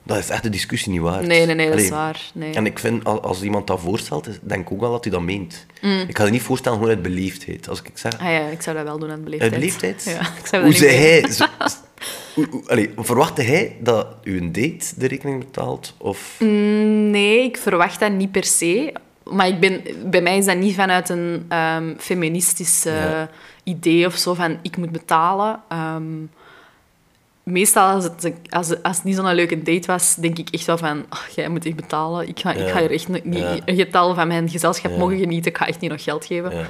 Dat is echt de discussie niet waard. Nee, nee, nee, dat is waar. Nee. En ik vind, al- als iemand dat voorstelt, denk ik ook wel dat hij dat meent. Mm. Ik ga het niet voorstellen gewoon uit beleefdheid. Als ik zeg, Ah ja, ik zou dat wel doen aan beleefdheid. uit beleefdheid? Ja, ik zou dat Hoe zei hij... Zo, hoe- hoe- allee, verwachtte hij dat u een date de rekening betaalt? Of... Mm. Nee, ik verwacht dat niet per se. Maar ik ben, bij mij is dat niet vanuit een ehm feministisch Ja. idee of zo van ik moet betalen. Ehm, meestal als het, als, als het niet zo'n leuke date was, denk ik echt wel van "Ach, jij moet echt betalen. Ik ga, ik Ja. ga hier echt niet Ja. een getal van mijn gezelschap Ja. mogen genieten. Ik ga echt niet nog geld geven. Ja.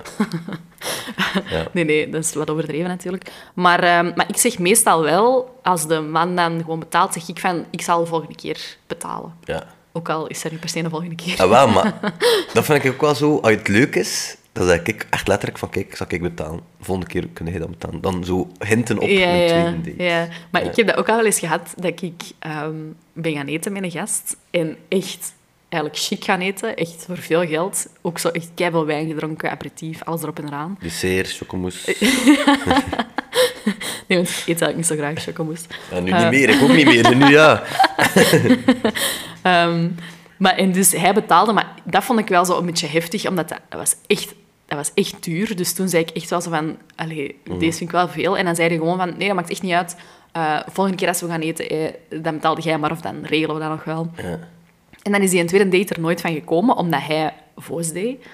ja. Nee, nee, dat is wat overdreven natuurlijk. Maar, ehm, maar ik zeg meestal wel, als de man dan gewoon betaalt, zeg ik van, ik zal de volgende keer betalen. ja. Ook al is er niet per se de volgende keer. Ah, wel, maar dat vind ik ook wel zo. Als het leuk is, dan zeg ik echt letterlijk van, kijk, zal ik betalen? De volgende keer kun je dat betalen. Dan zo hinten op ja, een ja, tweede date. ja. Maar Ja. ik heb dat ook al wel eens gehad, dat ik ehm, ben gaan eten met een gast. En echt, eigenlijk chic gaan eten, echt voor veel geld. Ook zo echt keiveel wijn gedronken, aperitief, alles erop en eraan. Dessert, chocomousse. Nee, want ik eet eigenlijk niet zo graag chocomousse. Ja, nu Eh. niet meer, ik ook niet meer. Nu ja. Ehm, maar, en dus hij betaalde, maar dat vond ik wel zo een beetje heftig, omdat dat, dat was echt... Dat was echt duur, dus toen zei ik echt wel zo van... Allee, deze vind ik wel veel. En dan zei hij gewoon van... Nee, dat maakt echt niet uit. Eh, volgende keer als we gaan eten, eh, dan betaalde jij maar, of dan regelen we dat nog wel. ja. En dan is die een tweede date er nooit van gekomen, omdat hij voos deed.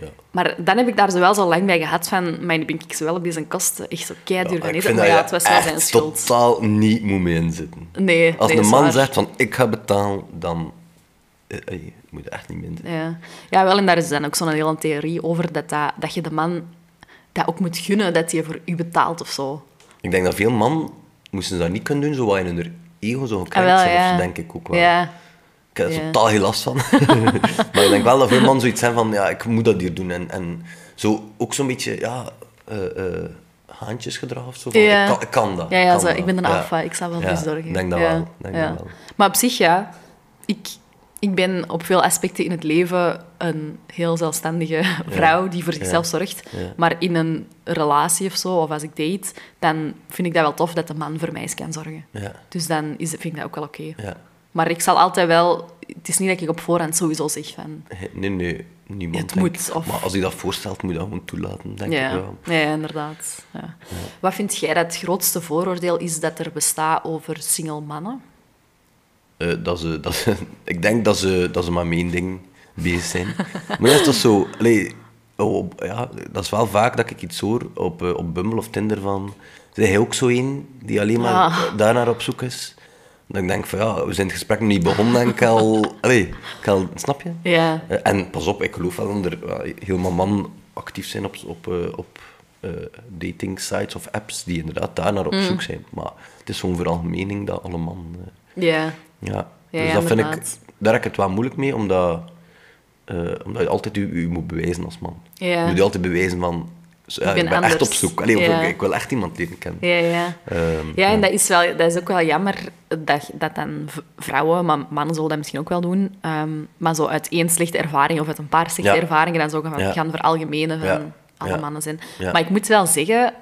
Ja. Maar dan heb ik daar zo wel zo lang bij gehad van... Maar nu ben ik zo wel op deze kosten echt zo keiduur ik eten. Maar ja, het was wel zijn schuld. totaal niet moet mee inzitten. Nee, Als nee, een man zegt van, ik ga betalen, dan... eh, eh, je moet echt niet inzitten. Ja. ja, wel, en daar is dan ook zo'n hele theorie over dat, dat, dat je de man dat ook moet gunnen dat hij voor u betaalt of zo. Ik denk dat veel man moesten dat niet kunnen doen, zo wat in hun ego zo gekrenkt Ah, zijn, of ja. denk ik ook wel. Ja, Ik heb er Ja. totaal geen last van. maar ik denk wel dat veel mannen zoiets zijn van, ja, ik moet dat hier doen. En, en zo, ook zo'n beetje, ja, eh haantjesgedrag of zo. Van, Ja. ik, kan, ik kan dat. ja, ja kan zo, dat. ik ben een Ja. alfa, ik zal wel Ja, ik denk dat wel, denk dat wel. Maar op zich, ja, ik, ik ben op veel aspecten in het leven een heel zelfstandige vrouw die voor zichzelf zorgt. Ja. Maar in een relatie of zo, of als ik date, dan vind ik dat wel tof dat de man voor mij eens kan zorgen. Dus dan is, vind ik dat ook wel oké. Maar ik zal altijd wel... Het is niet dat ik op voorhand sowieso zeg van... Nee, nee, niemand. Het moet, ik. of- Maar als hij dat voorstelt, moet je dat gewoon toelaten, denk ik wel. ja inderdaad. Ja. Wat vind jij dat het grootste vooroordeel is dat er bestaat over single mannen? Eh, dat ze, dat ze, ik denk dat ze, dat ze maar met één ding bezig zijn. maar dat is toch zo... Allee, op, ja, dat is wel vaak dat ik iets hoor op, eh, op Bumble of Tinder van... Zijn jij ook zo één die alleen maar Ah. eh, daarnaar op zoek is? Dan denk ik van, ja, we zijn het gesprek nog niet begonnen en ik al... Allee, ik al snap je? Ja. Eh, en pas op, ik geloof wel dat er helemaal man actief zijn op, op, op dating sites of apps die inderdaad daar naar op Mm. zoek zijn. Maar het is zo'n veralgemening dat alle mannen... Ja. Ja, Ja, dus dat vind ik, daar heb ik het wel moeilijk mee, omdat, eh, omdat je altijd je, je moet bewijzen als man. Je moet je altijd bewijzen van, ja, Ik ben ik ben echt op zoek. Allee, Ja. ik, ik wil echt iemand leren kennen. Ja, ja. Ehm, Ja, en dat is, wel, dat is ook wel jammer dat, dat dan vrouwen, maar mannen zullen dat misschien ook wel doen, ehm, maar zo uit één slechte ervaring of uit een paar slechte ervaringen dan zo gaan, gaan veralgemenen van alle mannen zijn. Maar ik moet wel zeggen,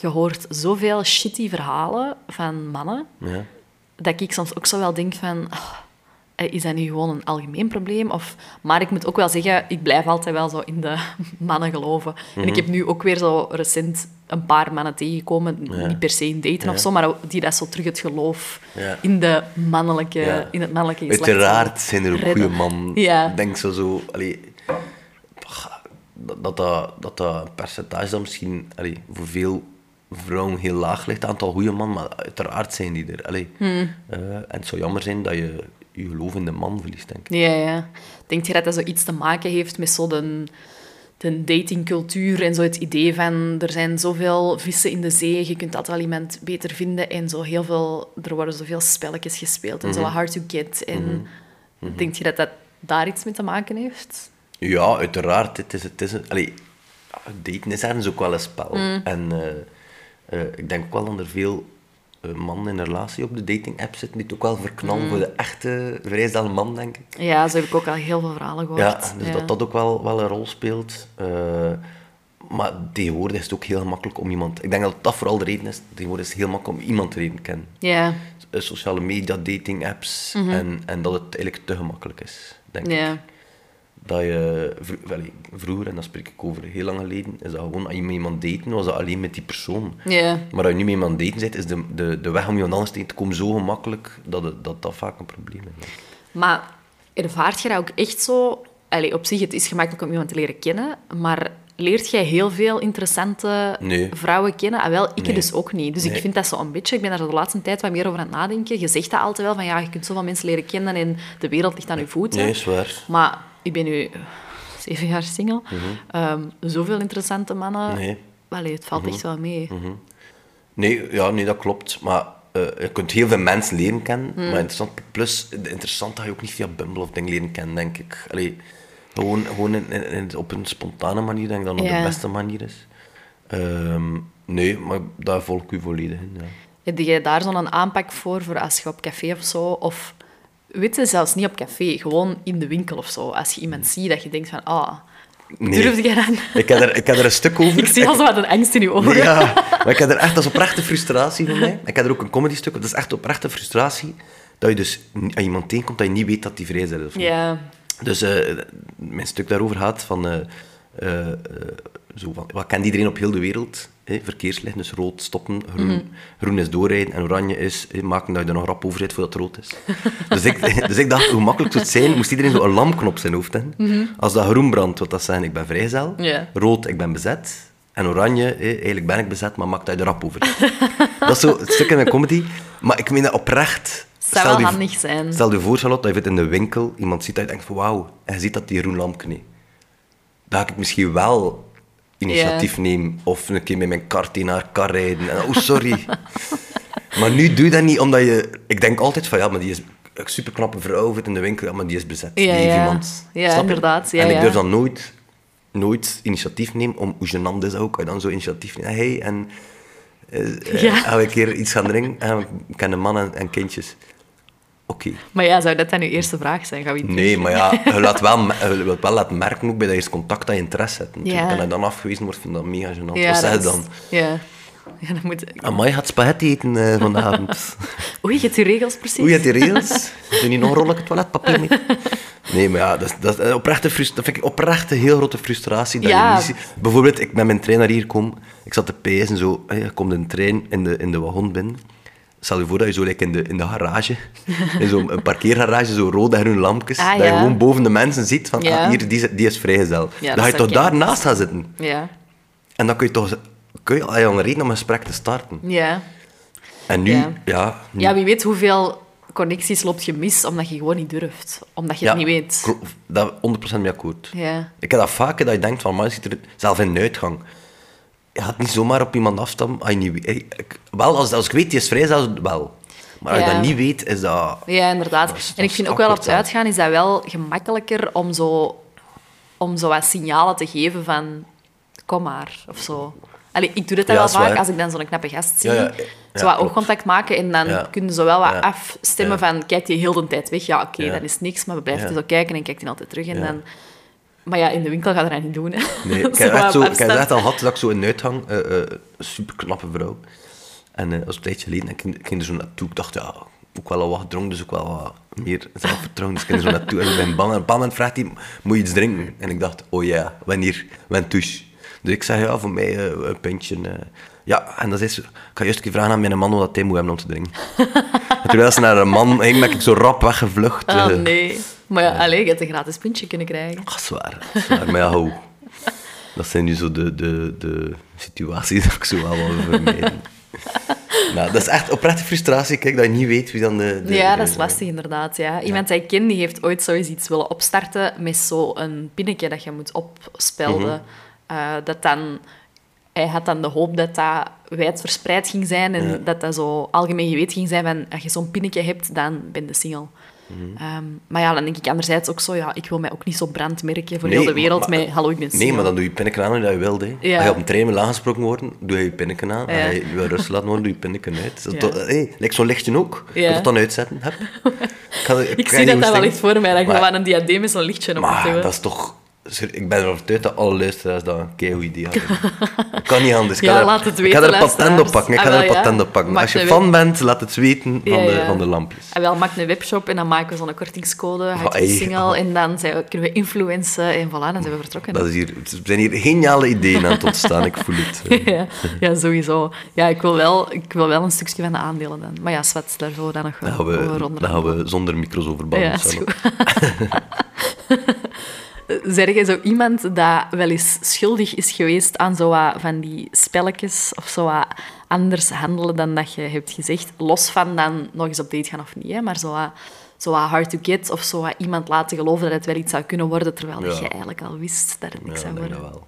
je hoort zoveel shitty verhalen van mannen, ja. dat ik soms ook zo wel denk van... ah, eh, is dat nu gewoon een algemeen probleem? Of, maar ik moet ook wel zeggen, ik blijf altijd wel zo in de mannen geloven. En ik mhm. heb nu ook weer zo recent een paar mannen tegengekomen, niet per se in daten of zo, maar die dat zo terug het geloof in, de mannelijke, in het mannelijke geslacht Uiteraard zijn er ook goede mannen. Denk zo, zo allee, dat, dat, dat, dat percentage dan misschien allee, voor veel vrouwen heel laag ligt, het aantal goede mannen, maar uiteraard zijn die er. Allee, hmm. uh, en het zou jammer zijn dat je je geloof in de man verliest, denk ik. Ja, ja. Denk je dat dat zoiets te maken heeft met zo de, de datingcultuur en zo het idee van er zijn zoveel vissen in de zee, je kunt dat wel iemand beter vinden en zo heel veel, er worden zoveel spelletjes gespeeld en zo mhm. hard to get. En mm -hmm. denk je dat dat daar iets mee te maken heeft? Ja, uiteraard. Het is, het is, allee, daten is ergens ook wel een spel. Mm. En uh, uh, ik denk ook wel dat er veel uh, mannen in een relatie op de dating app zitten die het ook wel verknallen mm. voor de echte vrijstelde man, denk ik. Ja, zo heb ik ook al heel veel verhalen gehoord. Ja, dus dat dat ook wel, wel een rol speelt. maar tegenwoordig is het ook heel makkelijk om iemand... Ik denk dat dat vooral de reden is. Tegenwoordig is het heel makkelijk om iemand te leren kennen. Ja. Sociale media, dating apps. Mm -hmm. en, en dat het eigenlijk te gemakkelijk is, denk ja. ik dat je vroeger, en dat spreek ik over heel lang geleden, is dat gewoon als je met iemand daten, was dat alleen met die persoon. Yeah. Maar als je nu met iemand daten bent, is de, de, de weg om iemand anders tegen te komen zo gemakkelijk dat het, dat, dat vaak een probleem is. Maar ervaart je dat ook echt zo? Allee, op zich, het is gemakkelijk om iemand te leren kennen, maar leert jij heel veel interessante vrouwen kennen? Ah, wel, ik dus ook niet. Dus ik vind dat zo een beetje... Ik ben daar de laatste tijd wat meer over aan het nadenken. Je zegt dat altijd wel, van ja, je kunt zoveel mensen leren kennen en de wereld ligt aan je voeten. Nee, is waar. Maar ik ben nu zeven jaar single. Mm zoveel interessante mannen. Nee. Allee, het valt echt wel mee. Mhm. Nee, ja, nee, dat klopt. Maar uh, je kunt heel veel mensen leren kennen. Mhm. Maar interessant, plus, interessant dat je ook niet via Bumble of dingen leren kennen, denk ik. Allee, gewoon gewoon in, op een spontane manier, denk ik dat dat de beste manier is. Ehm, nee, maar daar volg ik u volledig in. Ja. Heb jij daar zo'n aanpak voor, voor als je op café of zo, of weet je, zelfs niet op café, gewoon in de winkel of zo. Als je iemand ziet dat je denkt van, ah, nee. durf je aan? Ik heb, er, ik heb er een stuk over. ik zie al zo wat een angst in je ogen. Ja, maar ik heb er echt, dat is oprechte frustratie van mij. Ik heb er ook een comedy stuk, dat is echt oprechte frustratie, dat je dus aan iemand tegenkomt dat je niet weet dat die vrij is. Of ja. Dus uh, mijn stuk daarover gaat van... Uh, uh, zo van, wat kent iedereen op heel de wereld? Hè? Verkeerslichten, dus rood stoppen, groen, mhm. groen is doorrijden en oranje is maken dat je er nog rap over zit voordat het rood is. dus, ik, dus ik dacht, hoe makkelijk zou het zijn, moest iedereen zo een lampknop op zijn hoofd hebben. Mm Als dat groen brandt, wat dat zijn, ik ben vrijzel. Rood, ik ben bezet. En oranje, eigenlijk ben ik bezet, maar maak dat je er rap over. dat is zo het stuk in mijn comedy. Maar ik meen dat oprecht... Het zou wel handig zijn. Stel je voor, Charlotte, dat je in de winkel iemand ziet dat je denkt van wauw, en je ziet dat die groen lampje niet. Dan ga ik misschien wel initiatief neem of een keer met mijn kart in haar kar rijden. En, oh, sorry. maar nu doe je dat niet omdat je... Ik denk altijd van, ja, maar die is een superknappe vrouw in de winkel, ja, maar die is bezet. Ja, die heeft iemand. Ja, inderdaad. Ja, en ik durf dan nooit, nooit initiatief nemen om, hoe gênant is ook, dan zo initiatief nemen. Hey, en... Uh, ja. gaan we een keer iets gaan drinken? En ik ken mannen en kindjes. Oké. Maar ja, zou dat dan uw eerste vraag zijn? Gaan we nee, maar ja, je laat wel, je wilt wel laten merken ook bij dat eerste contact dat je interesse hebt. En als je dan afgewezen wordt, vind ik dat mega gênant. Ja, Wat zeg je dan? Ja. Ja, dan moet... Amai, gaat spaghetti eten uh, vanavond. Oei, je hebt die regels precies. Oei, je hebt die regels. Doe niet nog een rolletje toiletpapier mee? Nee, maar ja, dat, dat, is oprechte dat vind ik oprechte heel grote frustratie. Dat ja. je niet Bijvoorbeeld, ik met mijn trein naar hier kom, ik zat te pezen, zo, je komt een trein in de, in de wagon binnen. Stel je voor dat je zo like, in, de, in de garage, in zo'n parkeergarage, zo rode groene lampjes, ah, dat je gewoon boven de mensen ziet van, ah, hier, die, die is vrijgezel. Dan ga je toch daarnaast gaan zitten. Ja. En dan kun je toch kun je al een reden om een gesprek te starten. Ja. En nu, ja... ja, wie weet hoeveel connecties loopt je mis omdat je gewoon niet durft. Omdat je het niet weet. Dat 100% mee akkoord. Ja. Ik heb dat vaker, dat je denkt van, man, zit er zelf in een uitgang je gaat niet zomaar op iemand afstammen wel, als, als ik weet, die is vrij, zelfs wel. Maar als je dat niet weet, is dat... Ja, inderdaad. en ik vind ook wel op het uitgaan is dat wel gemakkelijker om zo, om zo wat signalen te geven van... Kom maar, of zo. Allee, ik doe dat wel vaak als ik dan zo'n knappe gast zie. Ja, zo wat oogcontact maken en dan kunnen ze wel wat afstemmen van... Kijk die heel de tijd weg? Ja, oké, dat is niks, maar we blijven zo kijken en kijkt hij altijd terug. En dan maar ja, in de winkel gaat er dat niet doen. Hè. Nee, ik heb echt, zo, ik heb echt al gehad dat ik zo een uithang, uh, uh, super knappe vrouw. En uh, als een tijdje geleden, ik ging, ik ging er zo naartoe. Ik dacht, ja, ook wel al wat gedronken, dus ook wel wat meer zelfvertrouwen. Dus ik ging er zo naartoe en ik ben bang. En op een bepaald moment vraagt hij, moet je iets drinken? En ik dacht, oh ja, wanneer? Wen touche. Dus ik zeg, ja, voor mij een pintje. Uh. Ja, en dat is, ik ga eerst een keer vragen aan mijn man wat hij moet hebben om te drinken. en terwijl ze naar een man ging, ben ik zo rap weggevlucht. Oh nee. Maar ja, alleen, je hebt een gratis pintje kunnen krijgen. Ach, zwaar. zwaar. Maar ja, hou. Dat zijn nu zo de, de, de situaties dat ik zo wel wil vermijden. nou, dat is echt oprechte frustratie, kijk, dat je niet weet wie dan de... de ja, dat is lastig inderdaad. Ja. Iemand die ik ken, die heeft ooit zoiets iets willen opstarten met zo'n pinnetje dat je moet opspelden. Mm dat dan... Hij had dan de hoop dat dat wijdverspreid ging zijn en dat dat zo algemeen geweten ging zijn van als je zo'n pinnetje hebt, dan ben je single. Ehm, maar ja, dan denk ik anderzijds ook zo, ja, ik wil mij ook niet zo brandmerken voor heel de wereld met hallo, ik ben Nee, maar dan doe je pinneken aan dat je wilt. Hè. Als je op een trein wil aangesproken worden, doe je je pinneken aan. Als je wil rust laten worden, doe je pinneken uit. Ja. hey, zo'n lichtje ook. Ja. Je dat dan uitzetten. Heb. Ik, ik zie dat dat wel echt voor mij, dat je gewoon een diadeem met zo'n lichtje op Maar dat is toch ik ben ervan overtuigd dat alle luisteraars dat een keigoed idee hadden. Dat kan niet anders. Ja, laat het weten, Ik ga er een patent op pakken. Ik ga er een patent op pakken. Als je fan bent, laat het weten van, de, van de lampjes. En wel, maak een webshop en dan maken we zo'n kortingscode, je een single en dan zijn we, kunnen we influencen en voilà, dan zijn we vertrokken. Dat is hier, er zijn hier geniale ideeën aan het ontstaan, ik voel het. ja, ja, sowieso. Ja, ik wil, wel, ik wil wel een stukje van de aandelen dan. Maar ja, Swat, daar zullen we dan nog wel over rond. Dan gaan we zonder micro's over babbelen. Ja, is goed. Zeg je zo iemand dat wel eens schuldig is geweest aan zo van die spelletjes of zo anders handelen dan dat je hebt gezegd? Los van dan nog eens op date gaan of niet, hè? maar zo zo hard to get of zo iemand laten geloven dat het wel iets zou kunnen worden, terwijl ja. je eigenlijk al wist dat het niks ja, zou worden. Wel.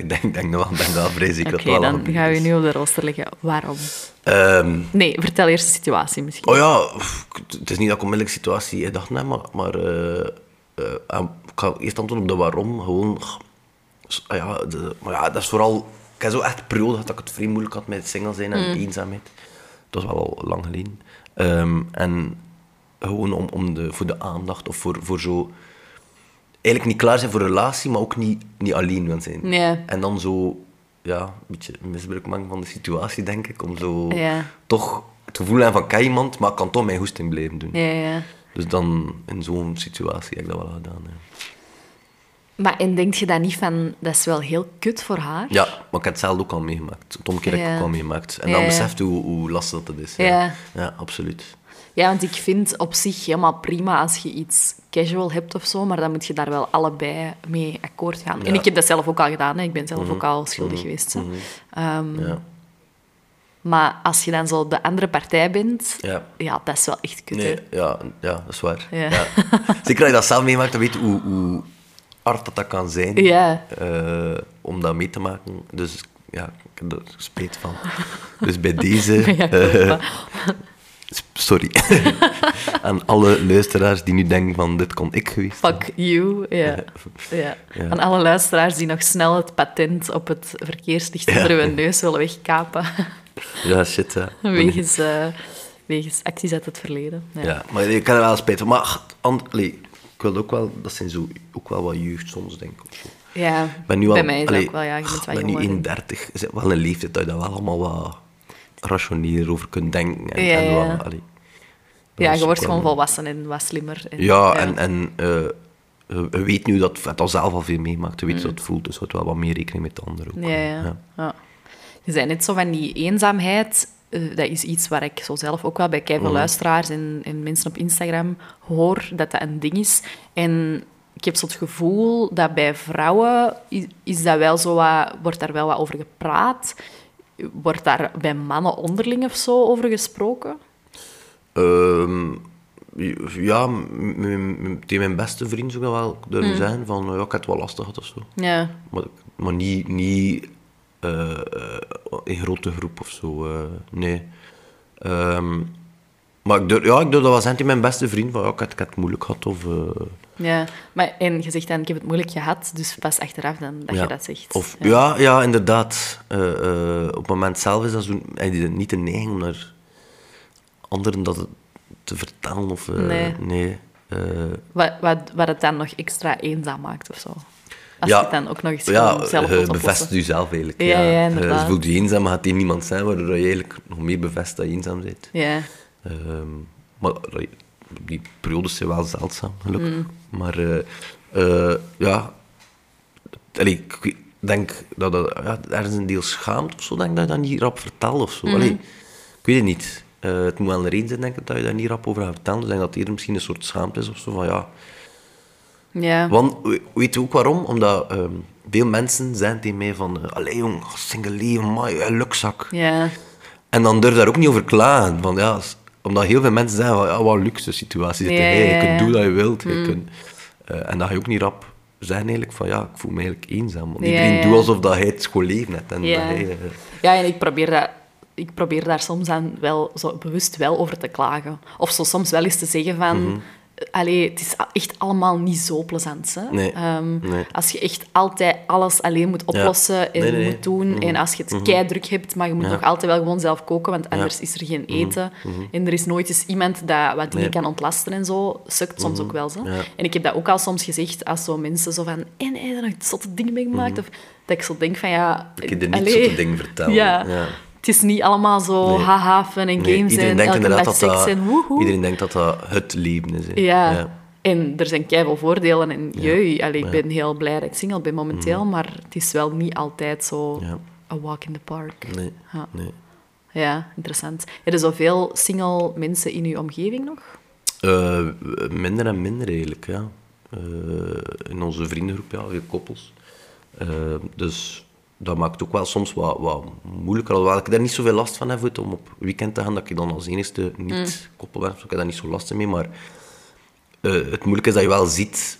ik denk, denk dat wel, denk dat vrees ik okay, dan gaan we nu op de rooster leggen. Waarom? Um, nee, vertel eerst de situatie misschien. Oh ja, het is niet dat ik onmiddellijk situatie dacht, nee, maar, maar uh, uh, ik ga eerst antwoorden op de waarom. Gewoon, ah ja, de, maar ja, dat is vooral... Ik heb zo echt periode dat ik het vrij moeilijk had met single zijn en mm. eenzaamheid. Dat was wel al lang geleden. Um, en gewoon om, om de, voor de aandacht of voor, voor zo... Eigenlijk niet klaar zijn voor een relatie, maar ook niet, niet alleen willen zijn. Yeah. En dan zo, ja, een beetje misbruik maken van de situatie, denk ik. Om zo yeah. toch het gevoel van, kijk iemand, maar ik kan toch mijn hoesting blijven doen. Yeah, dus dan, in zo'n situatie, heb ik dat wel gedaan. Maar en denk je dan niet van, dat is wel heel kut voor haar? Ja, maar ik heb het zelf ook al meegemaakt. Het omkeer heb ik ook al meegemaakt. En dan beseft hoe, hoe lastig dat is. Ja. ja, absoluut. Ja, want ik vind op zich helemaal prima als je iets casual hebt of zo, maar dan moet je daar wel allebei mee akkoord gaan. En ik heb dat zelf ook al gedaan, hè. ik ben zelf mhm. ook al schuldig mhm. geweest. Mm ja. Maar als je dan zo de andere partij bent, ja, ja dat is wel echt kut. Nee, ja, ja, dat is waar. Ja. Zeker als je dat zelf meemaakt, dan weet je hoe, hoe hard dat, dat kan zijn ja. Uh, om dat mee te maken. Dus ja, ik heb er spijt van. Dus bij deze... Uh, sorry. Aan alle luisteraars die nu denken van, dit kon ik geweest Fuck you, ja. ja. Aan alle luisteraars die nog snel het patent op het verkeerslicht onder hun neus willen wegkapen. Ja, shit, ja. Wegens, uh, wegens acties uit het verleden. Ja, ja maar ik kan er wel spijt van. Maar allee, ik wil ook wel, dat zijn zo, ook wel wat jeugd soms, denk ik. Zo. Ja, ben nu al, bij mij is allee, ook wel, ja, je wel ben nu 31, is wel een leeftijd dat je daar wel allemaal wat rationeler over kunt denken. En, ja, en ja. allee, ja, je wordt gewoon volwassen en wat slimmer. En, ja, en, en uh, je weet nu dat het al zelf al veel meemaakt. Je weet mm. het voelt, dus je houdt wel wat meer rekening met de anderen ook. Ja, ja. ja. Je zei net zo van die eenzaamheid. Uh, dat is iets waar ik zo zelf ook wel bij veel mm. luisteraars en, en, mensen op Instagram hoor dat dat een ding is. En ik heb zo het gevoel dat bij vrouwen is, is dat wel zo wat, wordt daar wel wat over gepraat. Wordt daar bij mannen onderling of zo over gesproken? Um, ja, tegen mijn beste vriend zou ik wel durven mm. zeggen van ja, ik heb het wel lastig gehad of zo. Ja. Maar, maar niet, niet uh, in grote groep of zo. Uh, nee. Um, maar ik durf, ja, ik durf dat tegen mijn beste vriend van ja, ik heb, ik heb het moeilijk gehad of... Ja, maar en je zegt dan, ik heb het moeilijk gehad, dus pas achteraf dan dat je dat zegt. Of, ja. ja, inderdaad. Uh, uh, op het moment zelf is dat zo, niet de neiging om naar anderen dat te vertellen. Of, nee. nee wat, wat, wat het dan nog extra eenzaam maakt of zo. Als ja, je het dan ook nog eens ja, zelf je bevestigt jezelf eigenlijk. Ja, ja, ja inderdaad. voelt je eenzaam, gaat er niemand zijn waardoor je eigenlijk nog meer bevestigt dat je eenzaam bent. Ja. Um, Maar die periodes zijn wel zeldzaam, gelukkig. Mm. Maar uh, ja, allee, ik denk dat ja, er is een deel schaamt of zo, denk dat je dat niet rap vertelt of zo. Mm. ik weet het niet. Uh, het moet wel een reden zijn, denk ik, dat je daar niet rap over gaat vertellen. Dus ik denk dat eerder misschien een soort schaamte is of zo, van ja... Ja. Want, weet je ook waarom? Omdat um, veel mensen zijn tegen mij van... Uh, Allee, jong, single leven, maar lukzak. Ja. En dan durf je daar ook niet over klagen. Want ja, omdat heel veel mensen zeggen, ja, wat luxe situatie. Ja, hey, je kunt doen wat je wilt. Je mm. kunt, uh, en dat ga je ook niet rap zeggen eigenlijk van, ja, ik voel me eigenlijk eenzaam. Want iedereen doet alsof dat hij het schoon leven heeft. En ja. Hij, uh, ja, en ik probeer dat ik probeer daar soms aan wel zo bewust wel over te klagen. Of zo soms wel eens te zeggen van... Mm Allee, het is echt allemaal niet zo plezant. Hè? Nee, um, Als je echt altijd alles alleen moet oplossen en moet doen. Mhm. En als je het mm -hmm. druk hebt, maar je moet nog altijd wel gewoon zelf koken, want anders is er geen mhm. eten. Mhm. En er is nooit eens iemand dat wat dingen kan ontlasten en zo. Sukt soms ook wel. Zo. En ik heb dat ook al soms gezegd als zo mensen zo van... En heb je nog zotte dingen meegemaakt? Of dat ik zo denk van ja... Ik heb er niet zotte dingen vertellen. ja het is niet allemaal zo nee. haha, fun en games nee, en elke dag seks dat, en woehoe. Iedereen denkt dat dat het leven is. Ja. ja. En er zijn keihard voordelen. En ja. jee, allee, ik ben heel blij dat ik single ben momenteel, mm. maar het is wel niet altijd zo a walk in the park. Nee, ja. nee. Ja, interessant. Heb je zoveel single mensen in je omgeving nog? Uh, minder en minder eigenlijk, ja. Uh, in onze vriendengroep, ja, koppels. Uh, dus dat maakt ook wel soms wat, wat moeilijker. Alhoewel ik daar niet zoveel last van heb om op weekend te gaan, dat ik dan als enige niet mm. koppel ben. Dus ik heb daar niet zo last mee. Maar uh, het moeilijke is dat je wel ziet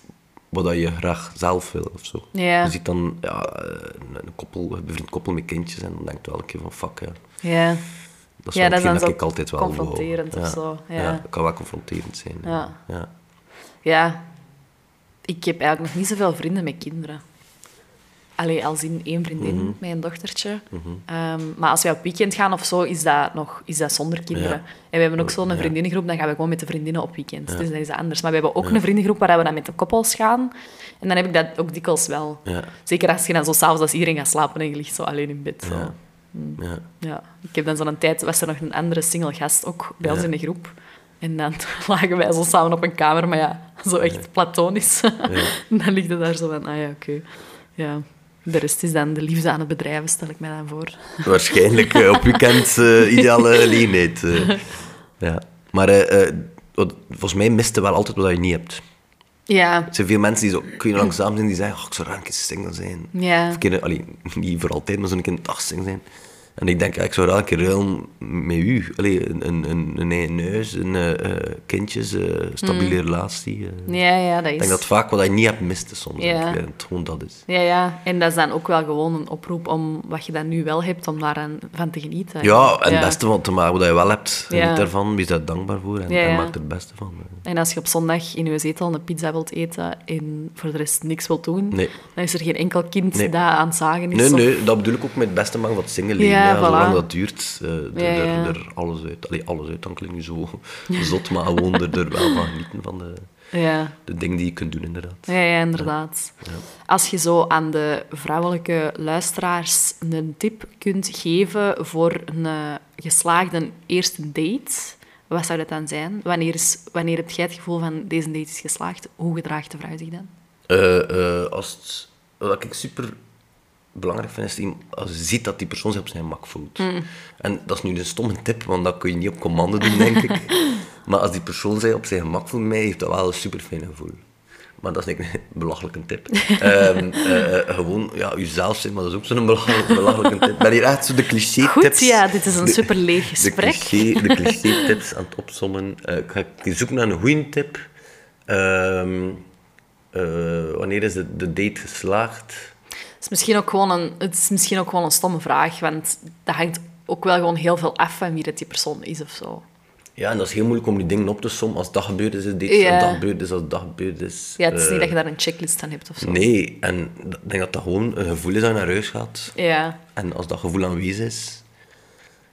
wat je graag zelf wil of zo. Yeah. Je ziet dan ja, een, koppel, een bevriend koppel met kindjes en dan denkt je wel een keer van fuck ja. Yeah. Dat is ja, dat, dat ik altijd wel confronterend of zo. Ja. ja. dat kan wel confronterend zijn. Ja. ja. ja. Ik heb eigenlijk nog niet zoveel vrienden met kinderen. Allee, als in één vriendin mm met een dochtertje. Mhm. Ehm, maar als wij op weekend gaan of zo, is dat, nog, is dat zonder kinderen. En we hebben ook zo'n vriendinnengroep, dan gaan we gewoon met de vriendinnen op weekend. Dus dat is anders. Maar we hebben ook een vriendengroep waar we dan met de koppels gaan. En dan heb ik dat ook dikwijls wel. Zeker als je dan zo s'avonds als iedereen gaat slapen en je ligt zo alleen in bed. Zo. Mm. Ja. ja. Ik heb dan zo'n tijd, was er nog een andere single gast ook bij ons in de groep. En dan lagen wij zo samen op een kamer, maar ja, zo echt platonisch. dan ligt het daar zo van, ah ja, oké. Ja. De rest is dan de liefde aan het bedrijven, stel ik mij dan voor. Waarschijnlijk uh, op weekend uh, ideale leenheid. Uh. ja. Maar volgens mij mist wel altijd wat je niet hebt. Ja. Er zijn veel mensen die zo, kun je langzaam zijn, die zeggen, oh, ik zou graag een single zijn. Ja. Of kunnen, allee, niet voor altijd, maar zo'n keer een dag single zijn. En ik denk, ik zou elke keer ruilen met u. Allee, een, een, een, een eigen huis, een, uh, kindjes, een stabiele mm. relatie. Uh. Ja, ja, dat is... Ik denk dat vaak wat je niet hebt miste soms. Ja. Ik, het gewoon dat is. Ja, ja, en dat is dan ook wel gewoon een oproep om wat je dan nu wel hebt, om daar van te genieten. Ja, en het beste van te maken wat je wel hebt. Ja. Niet daarvan, wees daar dankbaar voor en, en maak er het beste van. En als je op zondag in je zetel een pizza wilt eten en voor de rest niks wilt doen, nee. dan is er geen enkel kind dat aan het zagen is. Nee, nee, dat bedoel ik ook met het beste maken wat single leven. Ja, Zolang dat duurt, uh, er, er, alles uit. Allee, alles uit, dan klinkt nu zo zot, maar gewoon er, er wel van genieten van de, ja. de dingen die je kunt doen, inderdaad. Ja, ja inderdaad. Als je zo aan de vrouwelijke luisteraars een tip kunt geven voor een eh, geslaagde eerste date, wat zou dat dan zijn? Wanneer, is, wanneer heb jij het gevoel van deze date is geslaagd? Hoe gedraagt de vrouw zich dan? Uh, als het, wat ik super belangrijk vind, is als je ziet dat die persoon zich op zijn mak voelt. Mm. En dat is nu een stomme tip, want dat kun je niet op commando doen, denk ik. maar als die persoon zich op zijn gemak voelt mij, heeft dat wel een super fijn gevoel. Maar dat is een belachelijke tip. um, uh, gewoon ja, jezelf zijn, maar dat is ook zo'n belachelijke tip. Ik ben hier echt zo de cliché-tips... Goed, ja, dit is een super leeg gesprek. De cliché-tips aan het opzommen. Uh, ik ga zoeken naar een goede tip. Um, uh, wanneer is de, de date geslaagd? Is misschien ook gewoon een, het is misschien ook gewoon een stomme vraag, want dat hangt ook wel gewoon heel veel af van wie dat die persoon is of zo. Ja, en dat is heel moeilijk om die dingen op te sommen. Als dat gebeurd is, is dit. Ja. Als dat gebeurd is, als dat gebeurd is. Ja, het is niet uh, dat je daar een checklist aan hebt of zo. Nee, en ik denk dat dat gewoon een gevoel is dat je naar huis gaat. Ja. En als dat gevoel aanwezig is...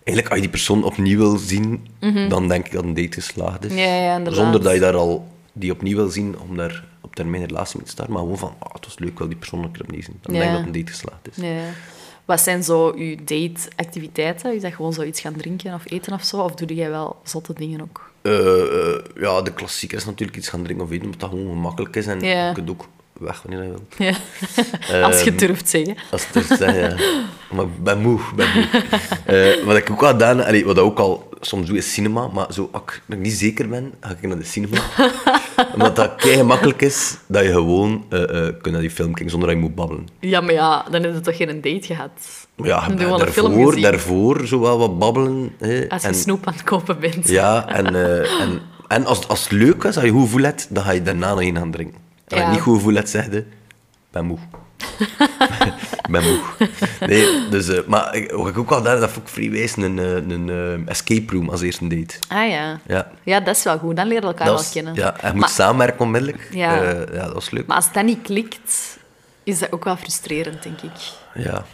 Eigenlijk, als je die persoon opnieuw wil zien, Mhm. dan denk ik dat een date geslaagd is. Ja, ja, inderdaad. Zonder dat je daar al die opnieuw wil zien om daar op termijn een relatie mee te starten. Maar gewoon van, oh, het was leuk, wil die persoon een keer opnieuw zien. Dan Ja. denk ik dat een date geslaagd is. Ja. Wat zijn zo je date-activiteiten? Is dat gewoon zoiets gaan drinken of eten of zo? Of doe jij wel zotte dingen ook? ja, de klassieker is natuurlijk iets gaan drinken of eten, omdat dat gewoon gemakkelijk is. En je kunt ook weg wanneer je wilt. Ja. als je ehm, durft zeggen. Als je durft zeggen, ja. Maar ik ben moe, ben moe. uh, wat ik ook al gedaan heb, wat ik ook al soms doe, is cinema. Maar zo, als ik niet zeker ben, ga ik naar de cinema. Omdat dat kei gemakkelijk is, dat je gewoon uh, uh, kunt naar die film kijken zonder dat je moet babbelen. Ja, maar ja, dan heb je toch geen date gehad? Ja, daarvoor, daarvoor zo wel wat babbelen. Hè. Als je en, snoep aan het kopen bent. Ja, en, en, en als, als het leuk is, als je goed voelt hebt, dan ga je daarna nog een gaan drinken. Als je niet goed voelt hebt, zeg je, ben moe. ben moe. Nee, dus, uh, maar ik, wat ik ook al daar, dat vond ik wijs, een, eh, een, een uh, escape room als eerste date. Ah ja. ja. Ja, dat is wel goed. Dan leer je elkaar wel kennen. Ja, en je moet samenwerken onmiddellijk. Ja. Uh, ja, dat was leuk. Maar als dat niet klikt, is dat ook wel frustrerend, denk ik. Ja.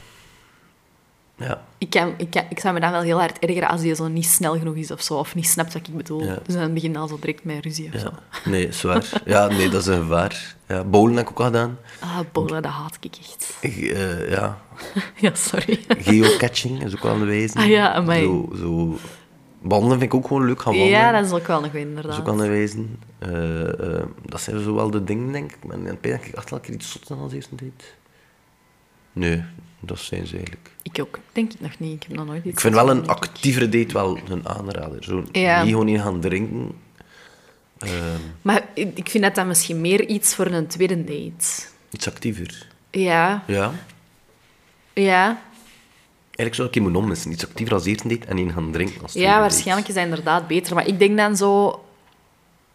Ja. Ik, kan, ik, kan, ik zou me dan wel heel hard ergeren als die zo niet snel genoeg is of zo, of niet snapt wat ik bedoel. Dus dan begin al zo direct met ruzie of ja. zo. Nee, zwaar. Ja, nee, dat is een gevaar. Ja, bowlen heb ik ook al gedaan. Ah, bowlen, dat haat ik echt. Uh, ja. ja, sorry. Geocaching is ook wel aan de wijze. Ah ja, amai. Zo, zo... Wandelen vind ik ook gewoon leuk, gaan wandelen. Ja, dat is ook wel nog inderdaad. Dat is ook aan de wijze. Uh, uh, dat zijn zo wel de dingen, denk ik. Maar in het denk ik een keer iets zot als eerste date. Nee, dat zijn ze eigenlijk. Ik ook, denk ik nog niet. Ik heb nog nooit iets Ik vind wel een actievere date wel een aanrader. Zo, ja. Niet gewoon in gaan drinken. Uh, maar ik vind dat dan misschien meer iets voor een tweede date. Iets actiever. Ja. Ja. Ja. Eigenlijk zou ik je moeten ommissen. Iets actiever als eerste date en in gaan drinken als Ja, waarschijnlijk is dat inderdaad beter. Maar ik denk dan zo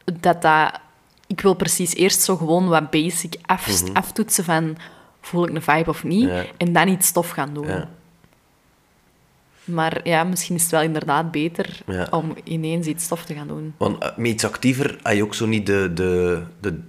dat dat... Ik wil precies eerst zo gewoon wat basic af, mm -hmm. aftoetsen van voel ik een vibe of niet, en dan iets stof gaan doen. Ja. Maar ja, misschien is het wel inderdaad beter om ineens iets stof te gaan doen. Want uh, met iets actiever heb je ook zo niet de... de, de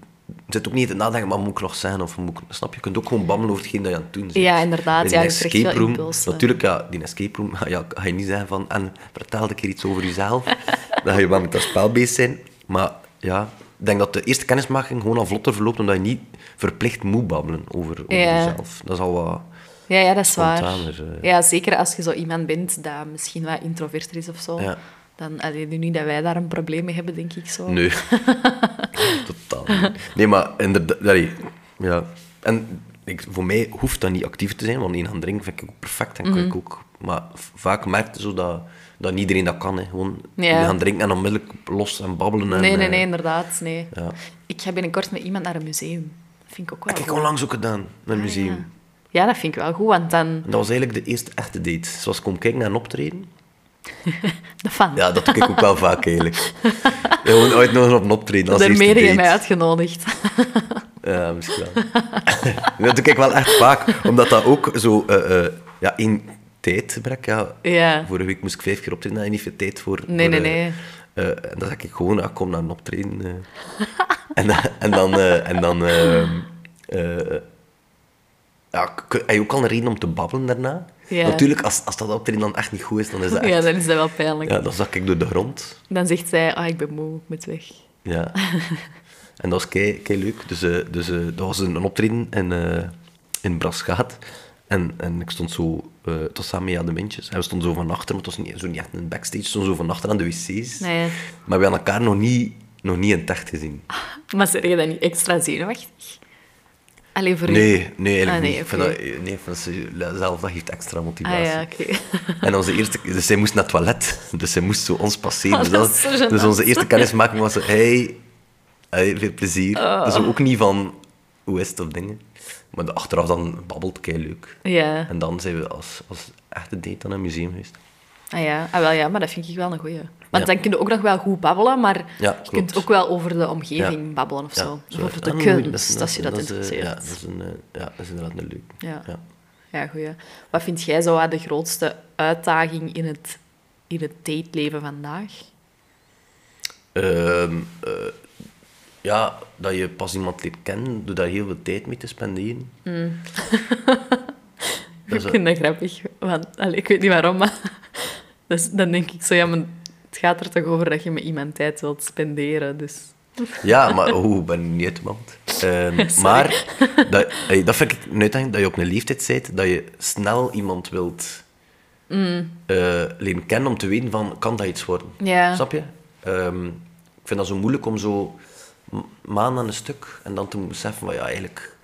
zit ook niet te nadenken, maar moet ik nog zijn? Of moet ik, snap je? Je kunt ook gewoon babbelen over hetgeen dat je aan het doen bent. Ja, inderdaad. Ja, escape room, natuurlijk, ja, die escape room ja, ga je niet zeggen van... En vertel een keer iets over jezelf. dan ga je wel met dat spel bezig zijn. Maar ja, ik denk dat de eerste kennismaking gewoon al vlotter verloopt, omdat je niet verplicht moet babbelen over, over jezelf. Dat is al wat... Ja, ja, dat is waar. Eh. Ja, zeker als je zo iemand bent dat misschien wat introverter is of zo. Ja. Dan, allee, nu niet dat wij daar een probleem mee hebben, denk ik zo. Nee. Totaal niet. Nee, maar inderdaad... Ja. En ik, voor mij hoeft dat niet actief te zijn, want één hand drinken vind ik ook perfect. En mm ik ook, maar vaak merk je zo dat, dat niet iedereen dat kan. Hè. Gewoon ja. gaan drinken en onmiddellijk los en babbelen. En, nee, nee, nee, inderdaad. Nee. Ja. Ik ga binnenkort met iemand naar een museum. Dat vind ik ook wel Ik heb onlangs ook gedaan, naar een ah, museum. Ja. dat vind ik wel goed, want dan... Dat was eigenlijk de eerste echte date. Zoals ik kom kijken naar een optreden. de fan. Ja, dat doe ik ook wel vaak eigenlijk. Gewoon ooit nog op een optreden als Daarmee heb je mij uitgenodigd. Ja, misschien wel. dat doe ik wel echt vaak, omdat dat ook zo... Uh, uh, ja, in tijdgebrek, ja. ja. Vorige week moest ik vijf keer optreden, en niet veel tijd voor... Nee, voor, nee, nee. Uh, en dan zeg ik gewoon, ah, kom naar een optreden. en, en dan... en dan ja, heb je ook al een reden om te babbelen daarna? Ja. Natuurlijk, als, als dat optreden dan echt niet goed is, dan is dat echt... Ja, dan is dat wel pijnlijk. Ja, dan zak ik door de grond. Dan zegt zij, ah, ik ben moe, ik moet weg. Ja. en dat was kei, kei leuk. Dus, uh, dus uh, dat was een, een optreden in, uh, in Brasgaat. En, en ik stond zo... het was samen met Jan de Mintjes. En we stonden zo van achter, maar het was niet, zo niet echt een backstage. We stonden zo van achter aan de wc's. Nee. Maar we hadden elkaar nog niet, nog niet in het echt gezien. Maar zeg je dat niet extra zenuwachtig? Alleen voor nee, u? Nee, eigenlijk ah, nee, niet. Vind dat, nee, vind zelf dat geeft extra motivatie. Ah, ja, okay. En onze eerste... Dus zij moest naar het toilet. Dus zij moest zo ons passeren. Oh, dus, dat, dus onze eerste kennismaking was. Hey, veel plezier. Oh. Dus ook niet van... Hoe is het of dingen. Maar achteraf dan babbelt kei leuk. Ja. En dan zijn we als, als echte date aan een museum geweest. Ah ja, ah, wel, ja, maar dat vind ik wel een goeie. Want dan kun je ook nog wel goed babbelen, maar je kunt ook wel over de omgeving babbelen of zo. Of over de kunst, als je dat, interesseert. Ja, dat is, een, eh, ja, dat is inderdaad een leuk. Ja. Ja. goeie. Wat vind jij zo de grootste uitdaging in het, in het dateleven vandaag? Uh, ja, dat je pas iemand leert kennen, door daar heel veel tijd mee te spenderen. Mm. ik vind dat grappig. Want, allez, ik weet niet waarom, maar dus dan denk ik zo, ja, maar het gaat er toch over dat je met iemand tijd wilt spenderen, dus... Ja, maar hoe ben ik niet iemand? Uh, maar dat, dat vind ik een uitdaging, dat je op een leeftijd zit, dat je snel iemand wilt mm. uh, leren kennen om te weten van, kan dat iets worden? Snap je? Ehm, ik vind dat zo moeilijk om zo maanden aan een stuk en dan te beseffen van ja, eigenlijk...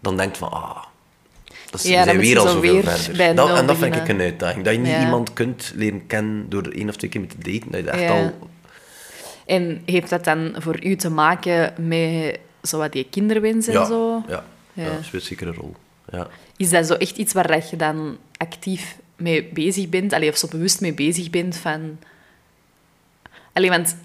Dan denkt van, ah... Dat is, ja, zijn weer al zoveel verder. Dat, en dat vind ik een uitdaging. Dat je niet iemand kunt leren kennen door één of twee keer met te daten. Dat je echt al... En heeft dat dan voor u te maken met zo wat die kinderwens en zo? Ja, ja. ja. dat speelt zeker een rol. Ja. Is dat zo echt iets waar je dan actief mee bezig bent? Allee, of zo bewust mee bezig bent van... Allee, want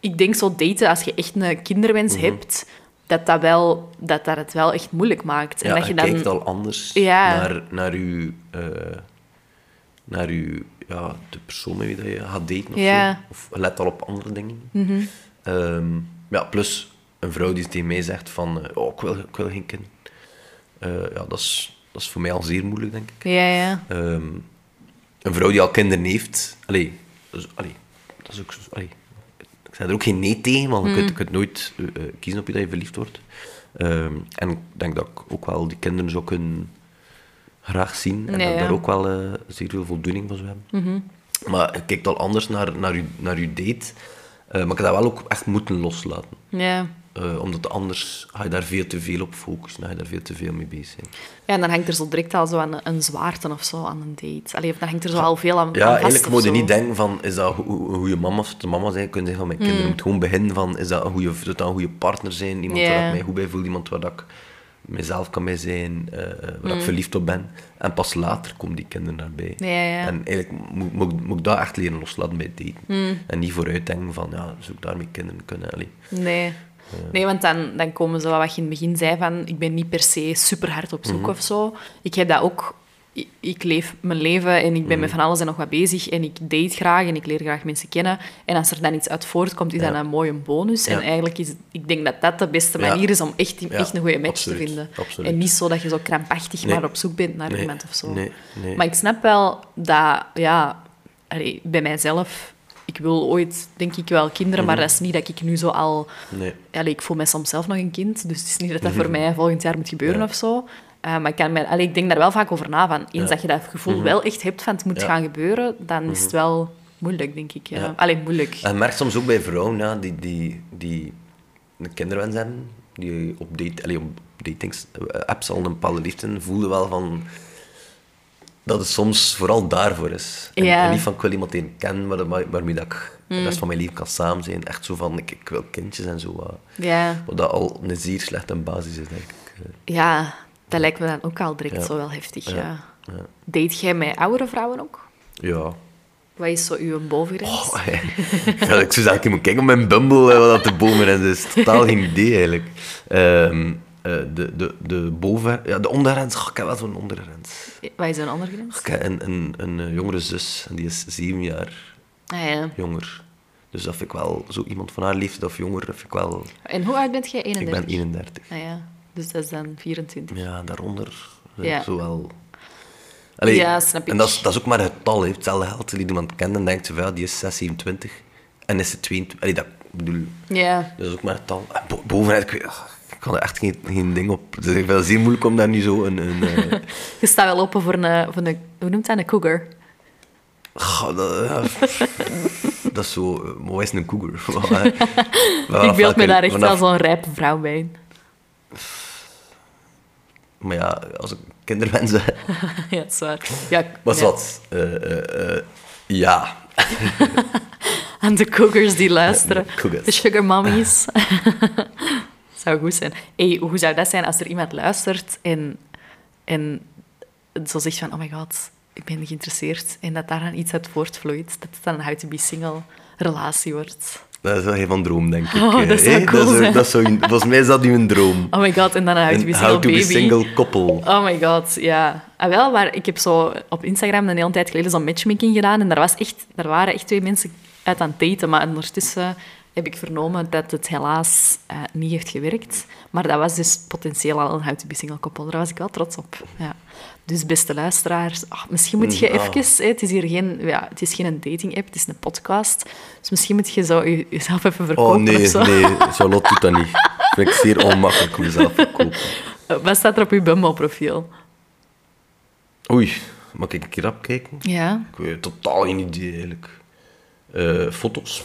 ik denk zo daten, als je echt een kinderwens mhm. hebt, dat dat, wel, dat dat het wel echt moeilijk maakt. En ja, dat je, dan... kijkt al anders naar, naar je... Uh, naar je ja, de persoon met wie je gaat daten of ja. zo. Of let al op andere dingen. Mm ja, plus een vrouw die tegen mij zegt van... Uh, oh, ik wil, ik wil geen kind. Uh, ja, dat is, dat is voor mij al zeer moeilijk, denk ik. Ja, ja. Um, een vrouw die al kinderen heeft... Allee, dus, allee dat is ook... Allee, ik zei er ook geen nee tegen, want je, kunt, mm. kunt nooit uh, kiezen op je dat je verliefd wordt. Um, en ik denk dat ik ook wel die kinderen zou kunnen graag zien. En nee, daar ook wel uh, zeer veel voldoening van zou hebben. Mm -hmm. Maar je kijkt al anders naar, naar, je, naar je date. Uh, maar ik heb dat wel ook echt moeten loslaten. Ja. Uh, omdat anders ga je daar veel te veel op focussen, ga je daar veel te veel mee bezig zijn. Ja, en dan hangt er zo direct al zo aan een zwaarte of zo aan een date. Allee, dan hangt er zo al veel aan, Ja, eigenlijk moet je niet denken van, is dat een goede mama of de mama zijn? Kun je zeggen van, mijn mm. kinderen moet gewoon beginnen van, is dat een goede, dat een goede partner zijn? Iemand waar ik mij goed bij voel, iemand waar ik mezelf kan bij zijn, uh, waar ik mm. verliefd op ben. En pas later komen die kinderen daarbij. Ja, ja. En eigenlijk moet, moet, moet ik dat echt leren loslaten bij daten. Mm. En niet vooruit denken van, ja, zou ik daarmee kinderen kunnen? Allee. Nee. Nee, want dan, dan komen ze, wat je in het begin zei, van ik ben niet per se super hard op zoek mm of zo. Ik heb dat ook... Ik, leef mijn leven en ik ben met mhm. van alles en nog wat bezig. En ik date graag en ik leer graag mensen kennen. En als er dan iets uit voortkomt, is dat een mooie bonus. En eigenlijk is... Ik denk dat dat de beste manier is om echt, echt een goede match te vinden. En niet zo dat je zo krampachtig maar op zoek bent naar iemand of zo. Maar ik snap wel dat... Ja, bij mijzelf ik wil ooit, denk ik wel, kinderen, maar mhm. dat is niet dat ik nu zo al... Nee. ik voel mij soms zelf nog een kind, dus het is niet dat dat voor mhm. mij volgend jaar moet gebeuren of zo. Uh, maar ik, kan mij, allee, ik denk daar wel vaak over na, van eens dat je dat gevoel mhm. wel echt hebt van het moet gaan gebeuren, dan is het wel moeilijk, denk ik. Ja. Alleen moeilijk. En merk soms ook bij vrouwen ja, die, die, die een kinderwens hebben, die op, date, allee, op datings, eh, apps al een bepaalde liefde voelen wel van dat het soms vooral daarvoor is. En, en niet van ik wil iemand die ken, maar waarmee dat ik de rest van mijn leven kan samen zijn. Echt zo van, ik, ik wil kindjes en zo. ja. Wat dat al een zeer slechte basis is, denk ik. Ja, dat lijkt me dan ook al direct zo wel heftig. Ja. Date jij met oudere vrouwen ook? Ja. Wat is zo uw bovengrens? Oh, ja. ik zou eigenlijk kijken op mijn Bumble, wat dat de bovengrens is. Totaal geen idee, eigenlijk. Um, uh, de, de, de boven... Ja, de ondergrens. Oh, ik heb wel zo'n ondergrens. Wat is een ondergrens? Ik heb een, een, een, eh, jongere zus. En die is zeven jaar ah, ja. jonger. Dus dat vind ik wel... Zo iemand van haar leeftijd of jonger, dat vind ik wel... En hoe oud bent jij? 31? Ik ben 31. Ah, ja. Dus dat is dan 24. Ja, daaronder. Ja. Zo wel... Allee, ja, snap ik. En dat is, dat is ook maar het tal. Heeft hetzelfde geld. Die iemand kent en denkt, ja, die is 6, 27. En is ze 22. Allee, dat bedoel... Ja. Dat is ook maar het tal. bovenuit, ik weet, had er echt geen, geen ding op. Dus ik vind het zeer moeilijk om daar nu zo een... een uh... Je staat wel open voor een, voor een... Hoe noemt dat? Een cougar? Goh, dat, dat is zo... Uh, wat is een cougar? ik beeld me daar echt vanaf... wel zo'n rijpe vrouw bij. Maar ja, als ik kinderwensen... ja, dat is waar. Ja, was ja. wat? Uh, ja. Aan de cougars die luisteren. De, de sugar mummies zou goed zijn. Hey, hoe zou dat zijn als er iemand luistert en, en zo zegt van, oh my god, ik ben geïnteresseerd en dat daar dan iets uit voortvloeit, dat het dan een how to be single relatie wordt. Dat is wel heel van droom, denk ik. Oh, dat zou hey, cool dat dat volgens mij is dat nu een droom. Oh my god, en dan een how to be single how baby. Be single koppel. Oh my god, ja. Ah, wel, maar ik heb zo op Instagram een hele tijd geleden zo'n matchmaking gedaan en daar, was echt, daar waren echt twee mensen uit aan het daten, maar ondertussen heb ik vernomen dat het helaas uh, niet heeft gewerkt. Maar dat was dus potentieel al een houten single koppel. Daar was ik wel trots op. Ja. Dus beste luisteraars, oh, misschien moet je mm, ah. even... het, is hier geen, ja, het is geen dating-app, het is een podcast. Dus misschien moet je zo jezelf even verkopen Oh nee, zo. nee, Charlotte doet dat niet. Ik vind het zeer onmakkelijk om jezelf te verkopen. Wat staat er op je Bumble-profiel? Oei, mag ik een keer opkijken? Ja. Ik weet totaal geen idee, eigenlijk. Uh, foto's.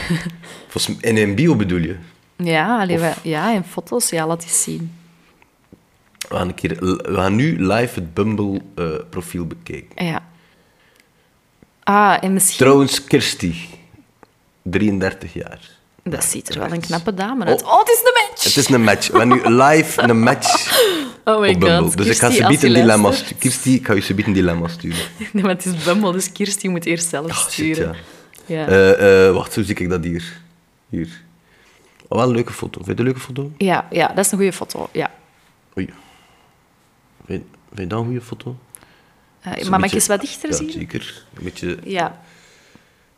in een bio bedoel je? Ja, allee, we, ja, in foto's. Ja, laat eens zien. We gaan, een keer, we gaan nu live het Bumble-profiel bekijken. Ja. Ah, en misschien... Trouwens, Kirsty. 33 jaar. Dat ziet er wel een knappe dame uit. Oh, oh, het is een match! Het is een match. We hebben nu live een match oh my op Bumble. God, dus ik ga ze een dilemma sturen. Kirsty, ik ga je ze een dilemma sturen. Nee, maar het is Bumble, dus Kirsty moet eerst zelf oh, sturen. ja. Uh, uh, wacht, hoe zie ik dat hier? Hier. Oh, wel een leuke foto. Vind je een leuke foto? Ja, ja, dat is een goede foto. Ja. Oei. Vind, vind je dat een goede foto? Uh, maar mag je eens wat dichter ja, zien? zeker. Een beetje... Ja.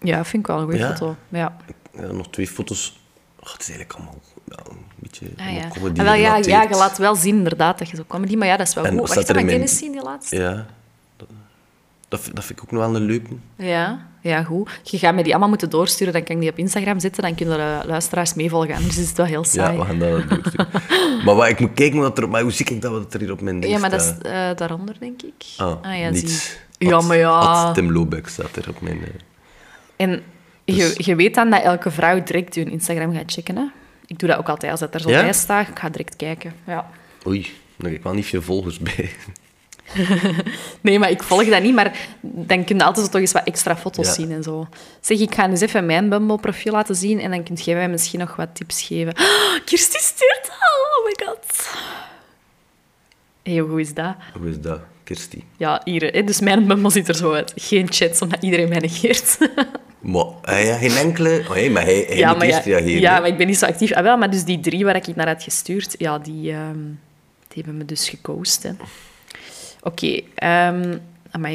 Ja, vind ik wel een goede foto. Ja. ja. Nog twee foto's. Oh, het is eigenlijk allemaal ja, een beetje ah, ja. comedy ah, wel, ja, ja, je laat wel zien inderdaad dat je zo comedy... Maar ja, dat is wel en goed. Wacht, dan mijn... zien die laatste? Ja. Dat, dat vind ik ook nog wel een leuke. Ja, ja, goed. Je gaat me die allemaal moeten doorsturen, dan kan ik die op Instagram zetten, dan kunnen de luisteraars meevolgen. Anders is het wel heel saai. Ja, we gaan dat doorsturen. maar wat, ik moet kijken, wat er, maar hoe zie ik dat wat er hier op mijn ding Ja, maar dat is uh, daaronder, denk ik. Ah, ah ja, niets. Ja, maar ja... Tim Lobeck staat er op mijn... Uh... En dus... je, je weet dan dat elke vrouw direct je Instagram gaat checken, hè? Ik doe dat ook altijd als dat er zo ja? bij staat. Ik ga direct kijken, ja. Oei, dan heb ik wel niet veel volgers bij. nee, maar ik volg dat niet. Maar dan kun je altijd toch eens wat extra foto's zien en zo. Zeg, ik ga eens even mijn Bumble-profiel laten zien en dan kunt jij mij misschien nog wat tips geven. Oh, Kirsty stuurt al! Oh my god. Hey, hoe is dat? Hoe is dat, Kirsty? Ja, hier. Hè? Dus mijn Bumble ziet er zo uit. Geen chats, omdat iedereen mij negeert. Maar hij geen enkele... Oh, hey, maar hij, hij ja, moet maar eerst ja, reageren. Ja, maar ik ben niet zo actief. Ah, wel, maar dus die drie waar ik naar had gestuurd, ja, die, um, die hebben me dus gekost. Hè. Oké, okay, um,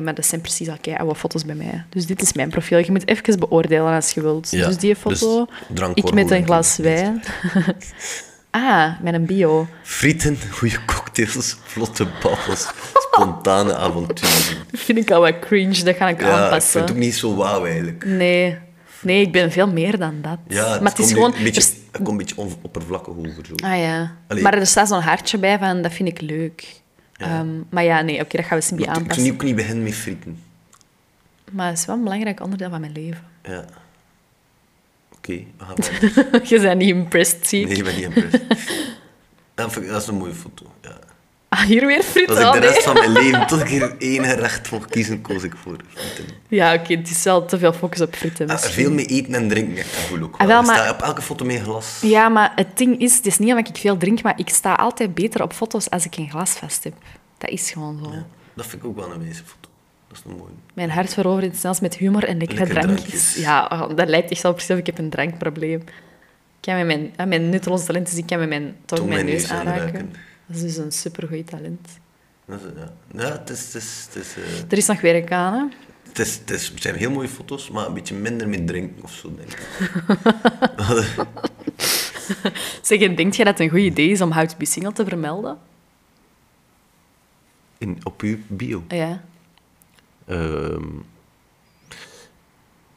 maar dat zijn precies al oude foto's bij mij. Dus dit is mijn profiel. Je moet even beoordelen als je wilt. dus die foto, dus ik met een glas wijn. ah, met een bio. Frieten, goede cocktails, vlotte babbels, spontane avonturen. Dat vind ik al wat cringe, dat ga ik ja, aanpassen. ik vind het ook niet zo wauw eigenlijk. Nee. Nee, ik ben veel meer dan dat. Ja, het maar het is gewoon... Een beetje, het komt een beetje oppervlakkig over. Zo. Ah ja. Maar er staat zo'n hartje bij van, dat vind ik leuk. Ja. Um, maar ja, nee, oké, okay, dat gaan we simpel aanpassen. Ik kan niet beginnen met frieten. Maar het is wel een belangrijk onderdeel van mijn leven. Ja. Oké, okay, we gaan Je bent niet impressed, zie Nee, ik ben niet impressed. dat, is een mooie foto, ja. Ah, hier weer frieten. Als ik de rest van mijn leven tot ik er één recht mocht kiezen, koos ik voor frieten. Ja, oké, het is wel te veel focus op frieten. Ah, veel mee eten en drinken, echt goed ook. Ah, wel, maar... sta op elke foto met een glas. Ja, maar het ding is, het is niet omdat ik veel drink, maar ik sta altijd beter op foto's als ik een glas vast heb. Dat is gewoon zo. Ja, dat vind ik ook wel een wijze foto. Dat is een mooi. Mijn hart verovert zelfs met humor en lekkere Lekker drankjes. Ja, oh, dat lijkt echt wel precies of ik heb een drankprobleem. Ik kan met mijn, ja, mijn nutteloze talent is, ik kan met mijn tong mijn, mijn neus aanraken. Dat is dus een supergoed talent. Dat is, ja. ja, het is... Het is, het is uh... Er is nog werk aan, hè? Het, is, het, is, het zijn heel mooie foto's, maar een beetje minder met drinken of zo, denk ik. zeg, en denk jij dat het een goed idee is om How to Be Single te vermelden? In, op uw bio? Ja. Uh,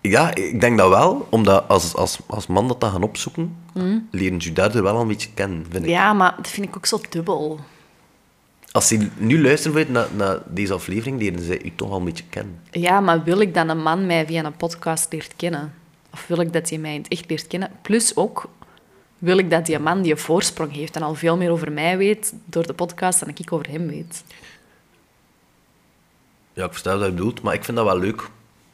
ja, ik denk dat wel, omdat als, als, als man dat dan gaan opzoeken, mm. leren ze daardoor wel een beetje kennen, vind ik. Ja, maar dat vind ik ook zo dubbel. Als ze nu luisteren naar, naar deze aflevering, leren ze u toch al een beetje kennen. Ja, maar wil ik dat een man mij via een podcast leert kennen? Of wil ik dat hij mij in het echt leert kennen? Plus ook, wil ik dat die man die een voorsprong heeft en al veel meer over mij weet door de podcast dan ik over hem weet? Ja, ik versta wat je bedoelt, maar ik vind dat wel leuk.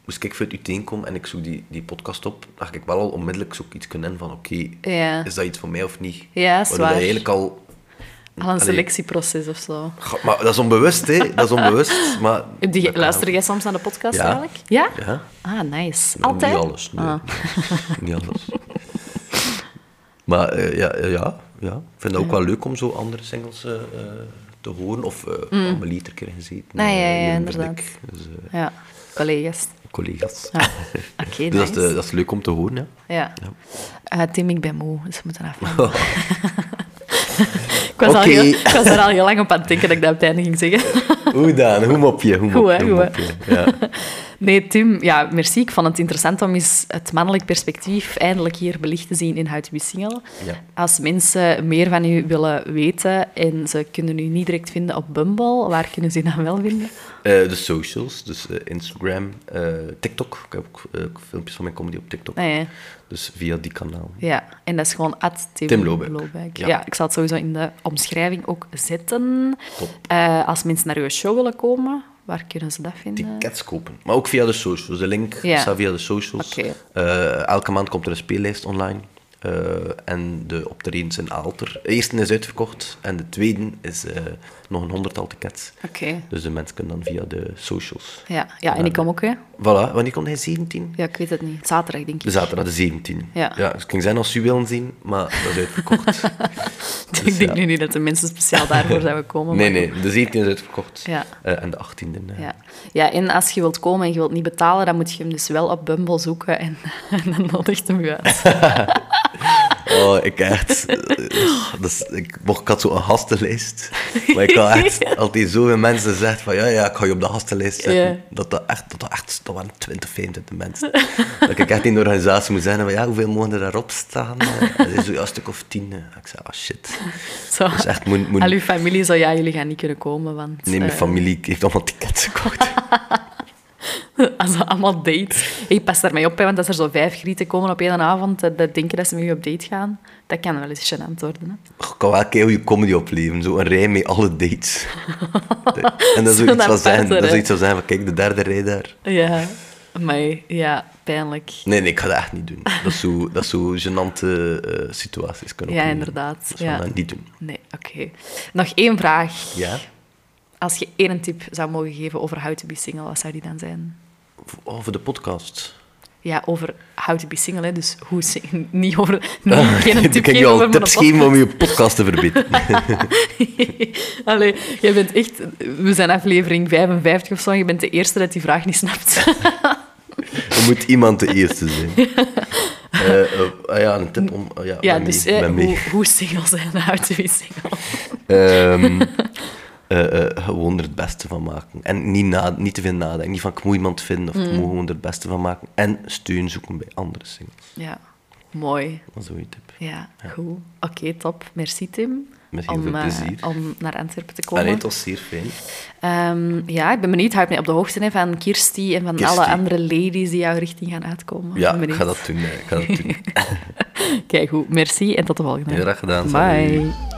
Dus ik vanuit uiteen kom en ik zoek die, die podcast op, dacht ik wel al onmiddellijk zoek iets kunnen van oké, ja. is dat iets voor mij of niet? Ja, is waar. eigenlijk al... Al een selectieproces of zo. Maar dat is onbewust, hè. Dat is onbewust, maar... Die, luister jij soms naar de podcast ja. eigenlijk? Ja? Ja. Ah, nice. Altijd? Niet alles, nee. Ah. niet alles. Maar uh, ja, ja, ja, ik vind het ook wel leuk om zo andere singles... Uh, te horen. Of uh, mm. Amelie er keer gezeten. Nee, ja, ja, inderdaad. Dus, uh, ja, collega's. Collega's. Ja. Oké, okay, dus dat, is, dat is leuk om te horen, ja. Ja. ja. Uh, Tim, ik ben moe, dus we moeten afvallen. ik, was okay. al heel, ik was er al heel lang op aan het denken dat ik dat op het einde ging zeggen. hoe dan? Hoe mop je? Hoe goed, hè, hoe, Ja. Nee, Tim, ja, merci. Ik vond het interessant om eens het mannelijk perspectief eindelijk hier belicht te zien in Single. Ja. Als mensen meer van u willen weten en ze kunnen u niet direct vinden op Bumble, waar kunnen ze u dan wel vinden? Uh, de socials, dus uh, Instagram, uh, TikTok. Ik heb ook filmpjes van mijn comedy op TikTok. Ah, ja. Dus via die kanaal. Ja, en dat is gewoon at Tim, Tim Lobeck. Ja. ik zal het sowieso in de omschrijving ook zetten. als mensen naar uw show willen komen, Waar kunnen ze dat vinden? Tickets kopen. Maar ook via de socials. De link staat via de socials. Okay. Uh, elke maand komt er een speellijst online. Uh, en de optredens in Aalter. De eerste is uitverkocht en de tweede is uh, nog een honderdtal tickets. Oké. Dus de mensen kunnen dan via de socials. Ja, ja en ik kom ook, hè? Voilà. Wanneer komt hij? 17? Ja, ik weet het niet. Zaterdag, denk ik. De zaterdag, de 17. Ja. ja dus het kan zijn als u willen zien, maar dat is uitverkocht. dus, ik denk nu niet dat de mensen speciaal daarvoor zouden komen. nee, nee. De 17 is uitverkocht. Ja. Uh, en de 18e. Uh. Ja. ja, en als je wilt komen en je wilt niet betalen, dan moet je hem dus wel op Bumble zoeken en, en dan nodigt hem u uit. Oh, ik echt... Dus, ik, ik had zo'n gastenlijst. Maar ik had echt altijd zoveel mensen zeggen van... Ja, ja, ik ga je op de gastenlijst zetten. Dat, dat, echt, dat, echt, dat waren 20, 25 mensen. dat ik echt in de organisatie moet zeggen van... Ja, hoeveel mogen er daarop staan? Dat is zo een stuk of tien. Ik zei, oh shit. Zo. Dus echt, moet, moet... Al uw familie zou ja, jullie gaan niet kunnen komen, want... Nee, mijn familie heeft allemaal tickets gekocht. Als allemaal dates. Ik pas daarmee op, hè, want als er zo vijf grieten komen op één avond, dat denken dat ze met je op date gaan, dat kan wel eens gênant worden. Hè. Ik kan wel keer je comedy opleven, zo een rij met alle dates. en dat is iets wat zijn, dat is iets wat zijn van, kijk, de derde rij daar. Ja, maar ja, pijnlijk. Nee, nee, ik ga dat echt niet doen. Dat is zo, dat is zo gênante uh, situaties kunnen Ja, inderdaad. Dat ja. dat niet doen. Nee, oké. Nog één vraag. Ja? Als je één tip zou mogen geven over How to Be Single, wat zou die dan zijn? Over de podcast? Ja, over How to Be Single, hè. dus hoe niet over... Niet, geen tip ik je al tips geven om je podcast te verbeteren. Allee, jij bent echt... We zijn aflevering 55 of zo, je bent de eerste dat die vraag niet snapt. er moet iemand de eerste zijn. Uh, uh, ja, een tip om... Uh, ja, ja dus hoe, hoe single zijn, how to be single. Um, uh, gewoon er het beste van maken. En niet, na, niet te veel nadenken. Niet van, ik moet iemand vinden, of ik mm. moet gewoon er het beste van maken. En steun zoeken bij andere singles. Ja, mooi. Dat is een tip. Ja, goed. Oké, top. Merci, Tim. Met heel om, veel plezier. om naar Antwerpen te komen. Nee, het was zeer fijn. Um, ja, ik ben benieuwd. Houd mij op de hoogte hè, van Kirsty en van alle andere ladies die jouw richting gaan uitkomen. Ja, ik ga dat doen. Ik ga dat doen. Kijk, goed. Merci en tot de volgende. Heel graag gedaan. Bye.